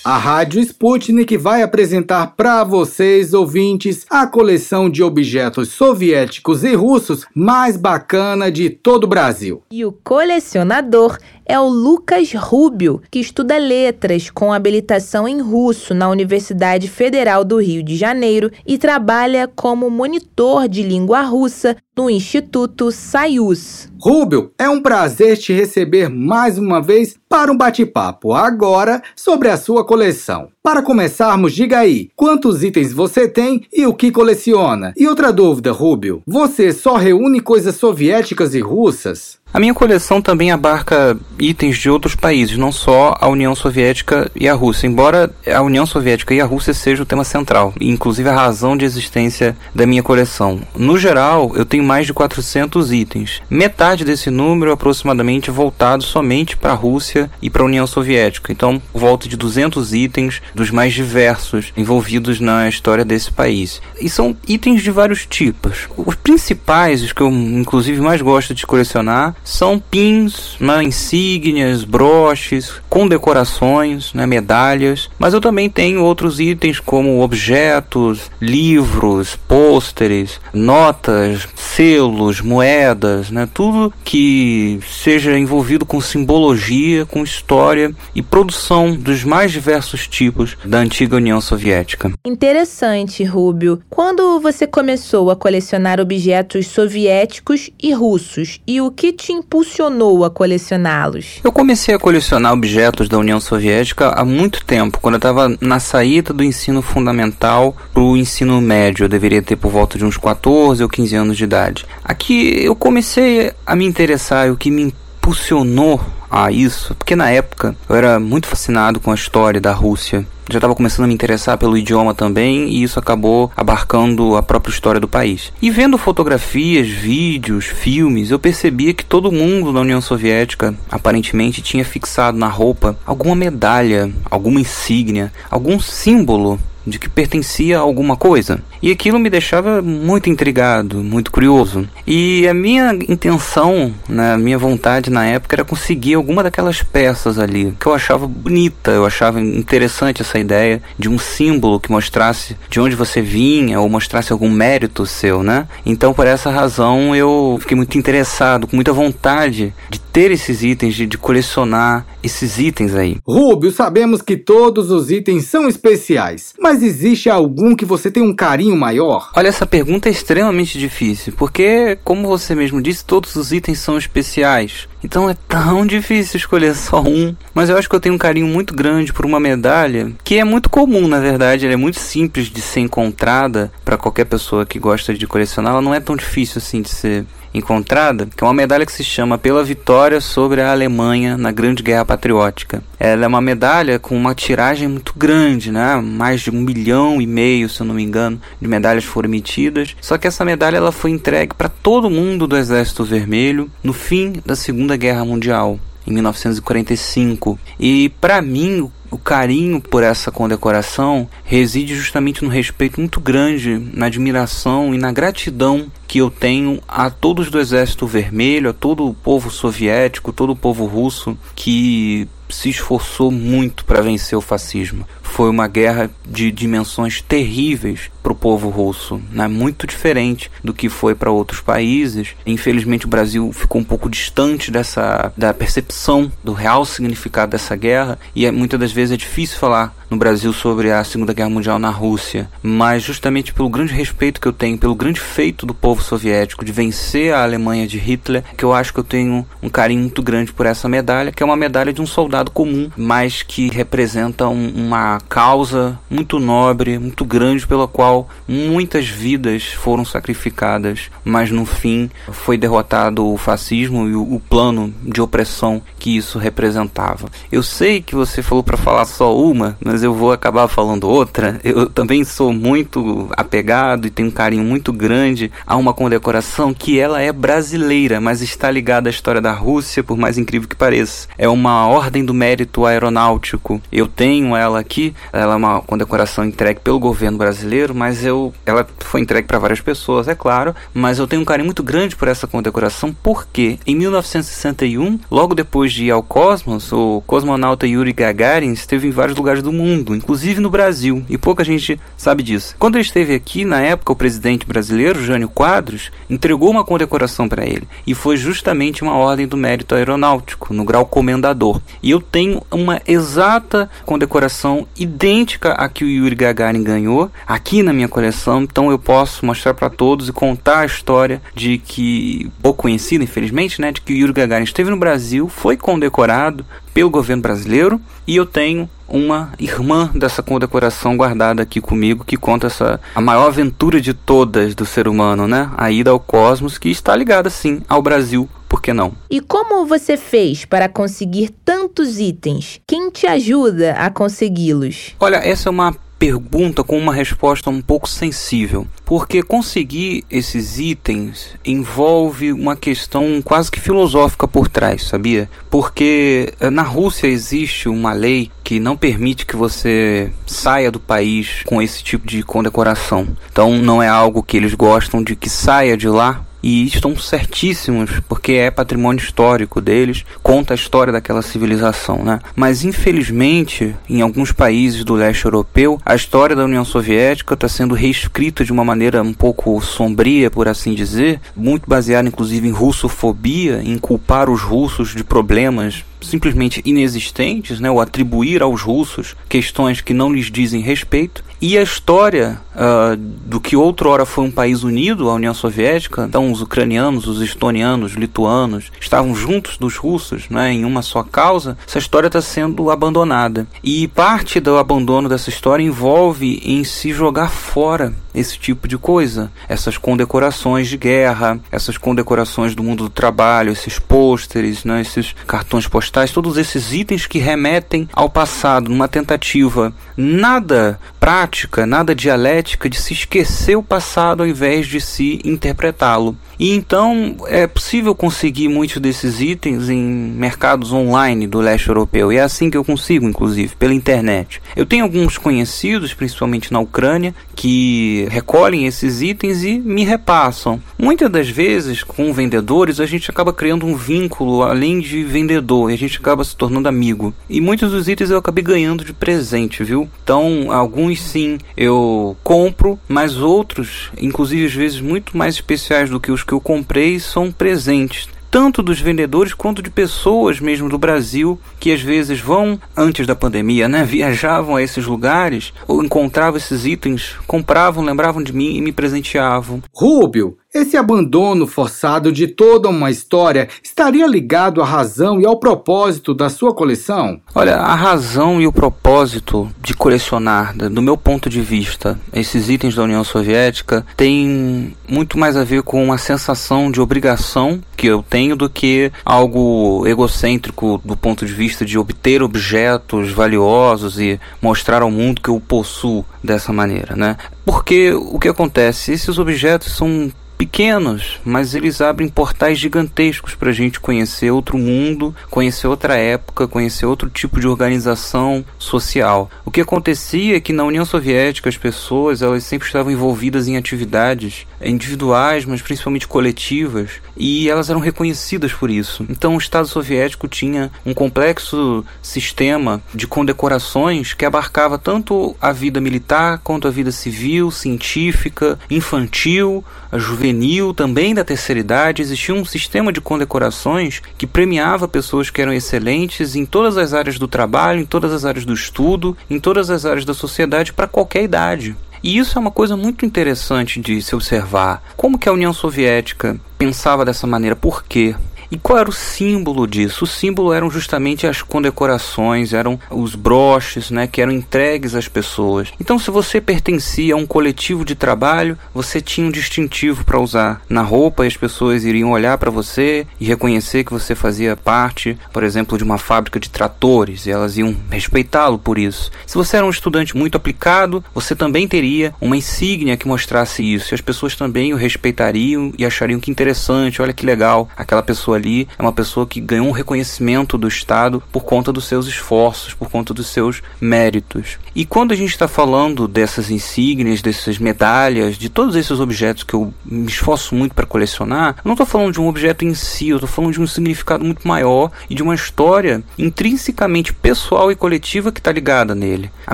A Rádio Sputnik vai apresentar para vocês, ouvintes, a coleção de objetos soviéticos e russos mais bacana de todo o Brasil. E o colecionador é o Lucas Rubio, que estuda letras com habilitação em russo na Universidade Federal do Rio de Janeiro e trabalha como monitor de língua russa no Instituto Sayus. Rubio, é um prazer te receber mais uma vez para um bate-papo agora sobre a sua coleção. Para começarmos, diga aí, quantos itens você tem e o que coleciona? E outra dúvida, Rubio, você só reúne coisas soviéticas e russas? A minha coleção também abarca itens de outros países, não só a União Soviética e a Rússia, embora a União Soviética e a Rússia seja o tema central, inclusive a razão de existência da minha coleção. No geral, eu tenho mais de 400 itens, metade desse número aproximadamente voltado somente para a Rússia e para a União Soviética, então volta de 200 itens dos mais diversos envolvidos na história desse país. E são itens de vários tipos. Os principais, os que eu inclusive mais gosto de colecionar, são pins, né, insígnias, broches, condecorações, né, medalhas, mas eu também tenho outros itens como objetos, livros, pôsteres, notas, selos, moedas, né, tudo que seja envolvido com simbologia, com história e produção dos mais diversos tipos da antiga União Soviética. Interessante, Rubio. Quando você começou a colecionar objetos soviéticos e russos e o que te impulsionou a colecioná-los? Eu comecei a colecionar objetos da União Soviética há muito tempo, quando eu estava na saída do ensino fundamental para o ensino médio. Eu deveria ter por volta de uns 14 ou 15 anos de idade. Aqui eu comecei a me interessar, o que me impulsionou a isso, porque na época eu era muito fascinado com a história da Rússia já estava começando a me interessar pelo idioma também e isso acabou abarcando a própria história do país. E vendo fotografias, vídeos, filmes, eu percebia que todo mundo na União Soviética aparentemente tinha fixado na roupa alguma medalha, alguma insígnia, algum símbolo de que pertencia a alguma coisa. E aquilo me deixava muito intrigado, muito curioso. E a minha intenção, né, a minha vontade na época era conseguir alguma daquelas peças ali, que eu achava bonita, eu achava interessante essa ideia de um símbolo que mostrasse de onde você vinha ou mostrasse algum mérito seu, né? Então, por essa razão, eu fiquei muito interessado, com muita vontade de ter esses itens, de, de colecionar esses itens aí. Rubio, sabemos que todos os itens são especiais, mas existe algum que você tem um carinho maior? Olha, essa pergunta é extremamente difícil, porque, como você mesmo disse, todos os itens são especiais. Então é tão difícil escolher só um. Mas eu acho que eu tenho um carinho muito grande por uma medalha que é muito comum, na verdade. Ela é muito simples de ser encontrada para qualquer pessoa que gosta de colecionar. Ela não é tão difícil assim de ser encontrada, que é uma medalha que se chama Pela Vitória sobre a Alemanha na Grande Guerra Patriótica. Ela é uma medalha com uma tiragem muito grande, né? mais de um milhão e meio, se eu não me engano, de medalhas foram emitidas. Só que essa medalha ela foi entregue para todo mundo do Exército Vermelho no fim da Segunda Guerra Mundial em 1945. E para mim, o carinho por essa condecoração reside justamente no respeito muito grande, na admiração e na gratidão que eu tenho a todos do Exército Vermelho, a todo o povo soviético, todo o povo russo que se esforçou muito para vencer o fascismo. Foi uma guerra de dimensões terríveis para o povo russo, né? muito diferente do que foi para outros países. Infelizmente, o Brasil ficou um pouco distante dessa da percepção do real significado dessa guerra e é, muitas das vezes é difícil falar no Brasil sobre a Segunda Guerra Mundial na Rússia, mas justamente pelo grande respeito que eu tenho, pelo grande feito do povo soviético de vencer a Alemanha de Hitler, que eu acho que eu tenho um carinho muito grande por essa medalha, que é uma medalha de um soldado comum, mas que representa um, uma causa muito nobre, muito grande, pela qual muitas vidas foram sacrificadas, mas no fim foi derrotado o fascismo e o, o plano de opressão que isso representava. Eu sei que você falou para falar só uma, mas eu vou acabar falando outra. Eu também sou muito apegado e tenho um carinho muito grande a uma condecoração que ela é brasileira, mas está ligada à história da Rússia, por mais incrível que pareça. É uma Ordem do Mérito Aeronáutico. Eu tenho ela aqui, ela é uma condecoração entregue pelo governo brasileiro, mas eu ela foi entregue para várias pessoas, é claro, mas eu tenho um carinho muito grande por essa condecoração porque em 1961, logo depois de ir ao cosmos, o cosmonauta Yuri Gagarin esteve em vários lugares do mundo inclusive no Brasil, e pouca gente sabe disso. Quando ele esteve aqui, na época, o presidente brasileiro, Jânio Quadros, entregou uma condecoração para ele, e foi justamente uma ordem do mérito aeronáutico, no grau comendador. E eu tenho uma exata condecoração idêntica à que o Yuri Gagarin ganhou, aqui na minha coleção, então eu posso mostrar para todos e contar a história de que, pouco conhecida, infelizmente, né, de que o Yuri Gagarin esteve no Brasil, foi condecorado pelo governo brasileiro, e eu tenho uma irmã dessa condecoração guardada aqui comigo que conta essa a maior aventura de todas do ser humano, né? A ida ao cosmos que está ligada sim ao Brasil que não? E como você fez para conseguir tantos itens? Quem te ajuda a consegui-los? Olha, essa é uma pergunta com uma resposta um pouco sensível, porque conseguir esses itens envolve uma questão quase que filosófica por trás, sabia? Porque eh, na Rússia existe uma lei que não permite que você saia do país com esse tipo de condecoração. Então não é algo que eles gostam de que saia de lá e estão certíssimos, porque é patrimônio histórico deles, conta a história daquela civilização, né? Mas infelizmente, em alguns países do leste europeu, a história da União Soviética está sendo reescrita de uma maneira um pouco sombria, por assim dizer, muito baseada inclusive em russofobia, em culpar os russos de problemas simplesmente inexistentes, né, ou atribuir aos russos questões que não lhes dizem respeito, e a história uh, do que outrora foi um país unido, a União Soviética, então os ucranianos, os estonianos, os lituanos estavam juntos dos russos né, em uma só causa, essa história está sendo abandonada. E parte do abandono dessa história envolve em se jogar fora esse tipo de coisa, essas condecorações de guerra, essas condecorações do mundo do trabalho, esses pôsteres, né, esses cartões postais, todos esses itens que remetem ao passado, numa tentativa nada prática, nada dialética de se esquecer o passado ao invés de se interpretá-lo. E então é possível conseguir muitos desses itens em mercados online do leste europeu. E é assim que eu consigo, inclusive, pela internet. Eu tenho alguns conhecidos, principalmente na Ucrânia, que recolhem esses itens e me repassam. Muitas das vezes, com vendedores, a gente acaba criando um vínculo além de vendedor e a gente acaba se tornando amigo. E muitos dos itens eu acabei ganhando de presente, viu? Então, alguns sim eu compro, mas outros, inclusive às vezes muito mais especiais do que os que eu comprei, são presentes tanto dos vendedores quanto de pessoas mesmo do Brasil que às vezes vão antes da pandemia, né, viajavam a esses lugares ou encontravam esses itens, compravam, lembravam de mim e me presenteavam. Rúbio, Esse abandono forçado de toda uma história estaria ligado à razão e ao propósito da sua coleção? Olha, a razão e o propósito de colecionar, do meu ponto de vista, esses itens da União Soviética tem muito mais a ver com uma sensação de obrigação que eu tenho do que algo egocêntrico do ponto de vista de obter objetos valiosos e mostrar ao mundo que eu possuo dessa maneira, né? Porque o que acontece? Esses objetos são pequenos, mas eles abrem portais gigantescos para a gente conhecer outro mundo, conhecer outra época, conhecer outro tipo de organização social. O que acontecia é que na União Soviética as pessoas elas sempre estavam envolvidas em atividades individuais, mas principalmente coletivas, e elas eram reconhecidas por isso. Então o Estado soviético tinha um complexo sistema de condecorações que abarcava tanto a vida militar quanto a vida civil, científica, infantil, juvenil, também da terceira idade. Existia um sistema de condecorações que premiava pessoas que eram excelentes em todas as áreas do trabalho, em todas as áreas do estudo, em todas as áreas da sociedade para qualquer idade. E isso é uma coisa muito interessante de se observar. Como que a União Soviética pensava dessa maneira? Por quê? E qual era o símbolo disso? O símbolo eram justamente as condecorações, eram os broches, né, que eram entregues às pessoas. Então, se você pertencia a um coletivo de trabalho, você tinha um distintivo para usar na roupa e as pessoas iriam olhar para você e reconhecer que você fazia parte, por exemplo, de uma fábrica de tratores e elas iam respeitá-lo por isso. Se você era um estudante muito aplicado, você também teria uma insígnia que mostrasse isso e as pessoas também o respeitariam e achariam que interessante, olha que legal, aquela pessoa ali é uma pessoa que ganhou um reconhecimento do Estado por conta dos seus esforços, por conta dos seus méritos. E quando a gente está falando dessas insígnias, dessas medalhas, de todos esses objetos que eu me esforço muito para colecionar, eu não estou falando de um objeto em si, eu estou falando de um significado muito maior e de uma história intrinsecamente pessoal e coletiva que está ligada nele. A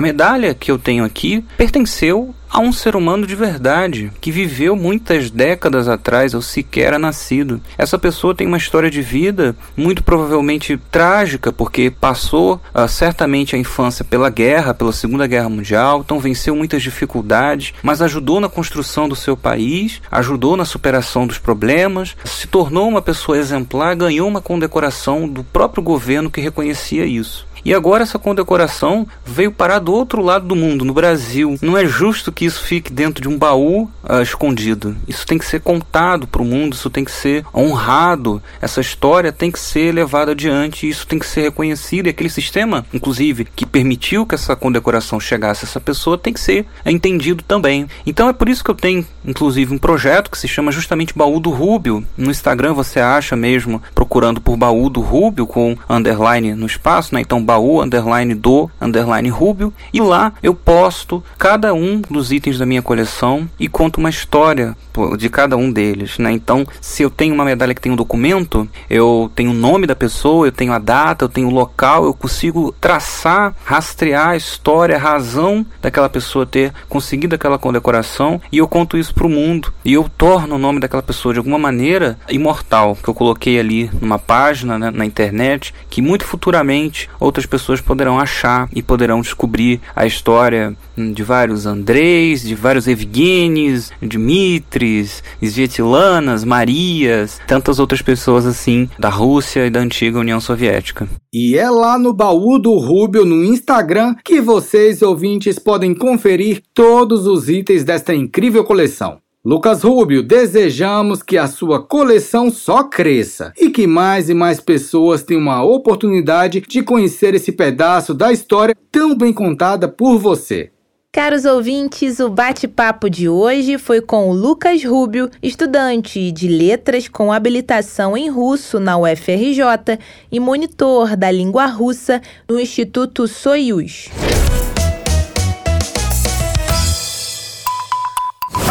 medalha que eu tenho aqui pertenceu a um ser humano de verdade, que viveu muitas décadas atrás ou sequer era nascido. Essa pessoa tem uma história de vida muito provavelmente trágica, porque passou uh, certamente a infância pela guerra, pela Segunda Guerra Mundial, então venceu muitas dificuldades, mas ajudou na construção do seu país, ajudou na superação dos problemas, se tornou uma pessoa exemplar, ganhou uma condecoração do próprio governo que reconhecia isso. E agora essa condecoração veio parar do outro lado do mundo, no Brasil. Não é justo que isso fique dentro de um baú uh, escondido. Isso tem que ser contado para o mundo, isso tem que ser honrado. Essa história tem que ser levada adiante, isso tem que ser reconhecido. E aquele sistema, inclusive, que permitiu que essa condecoração chegasse a essa pessoa, tem que ser entendido também. Então é por isso que eu tenho, inclusive, um projeto que se chama justamente Baú do Rúbio. No Instagram você acha mesmo, procurando por Baú do Rúbio com underline no espaço, né? Então baú underline do underline Rubio e lá eu posto cada um dos itens da minha coleção e conto uma história de cada um deles, né? Então, se eu tenho uma medalha que tem um documento, eu tenho o nome da pessoa, eu tenho a data, eu tenho o local, eu consigo traçar, rastrear a história, a razão daquela pessoa ter conseguido aquela condecoração e eu conto isso para o mundo e eu torno o nome daquela pessoa de alguma maneira imortal, que eu coloquei ali numa página né, na internet, que muito futuramente outras outras pessoas poderão achar e poderão descobrir a história de vários Andrés, de vários Evgenis, Dmitris, Svietlanas, Marias, tantas outras pessoas assim da Rússia e da antiga União Soviética. E é lá no baú do Rubio no Instagram que vocês ouvintes podem conferir todos os itens desta incrível coleção. Lucas Rubio, desejamos que a sua coleção só cresça e que mais e mais pessoas tenham a oportunidade de conhecer esse pedaço da história tão bem contada por você. Caros ouvintes, o bate-papo de hoje foi com o Lucas Rubio, estudante de letras com habilitação em russo na UFRJ e monitor da língua russa no Instituto Soyuz.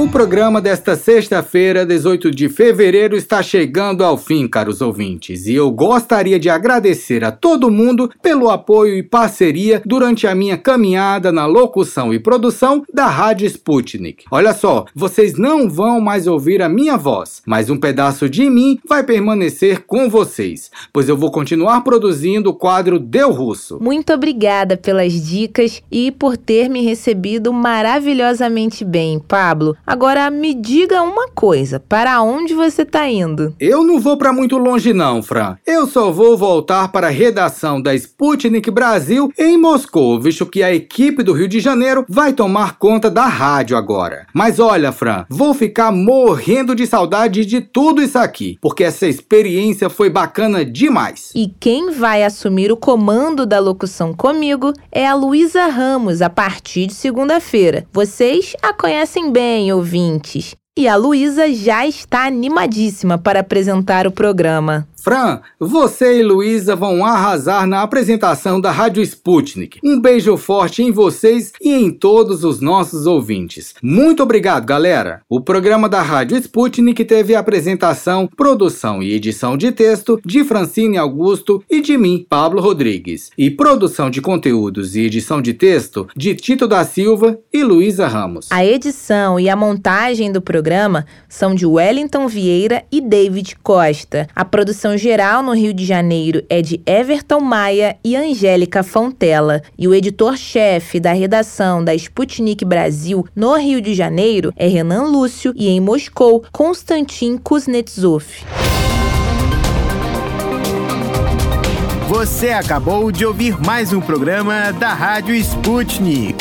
O programa desta sexta-feira, 18 de fevereiro, está chegando ao fim, caros ouvintes, e eu gostaria de agradecer a todo mundo pelo apoio e parceria durante a minha caminhada na locução e produção da Rádio Sputnik. Olha só, vocês não vão mais ouvir a minha voz, mas um pedaço de mim vai permanecer com vocês, pois eu vou continuar produzindo o quadro Deu Russo. Muito obrigada pelas dicas e por ter me recebido maravilhosamente bem, Pablo. Agora me diga uma coisa, para onde você está indo? Eu não vou para muito longe não, Fran. Eu só vou voltar para a redação da Sputnik Brasil em Moscou, visto que a equipe do Rio de Janeiro vai tomar conta da rádio agora. Mas olha, Fran, vou ficar morrendo de saudade de tudo isso aqui, porque essa experiência foi bacana demais. E quem vai assumir o comando da locução comigo é a Luísa Ramos a partir de segunda-feira. Vocês a conhecem bem, ouvintes. E a Luísa já está animadíssima para apresentar o programa. Fran, você e Luísa vão arrasar na apresentação da Rádio Sputnik. Um beijo forte em vocês e em todos os nossos ouvintes. Muito obrigado, galera! O programa da Rádio Sputnik teve apresentação, produção e edição de texto de Francine Augusto e de mim, Pablo Rodrigues. E produção de conteúdos e edição de texto de Tito da Silva e Luísa Ramos. A edição e a montagem do programa são de Wellington Vieira e David Costa. A produção geral no Rio de Janeiro é de Everton Maia e Angélica Fontela. E o editor-chefe da redação da Sputnik Brasil no Rio de Janeiro é Renan Lúcio e em Moscou, Konstantin Kuznetsov. Você acabou de ouvir mais um programa da Rádio Sputnik.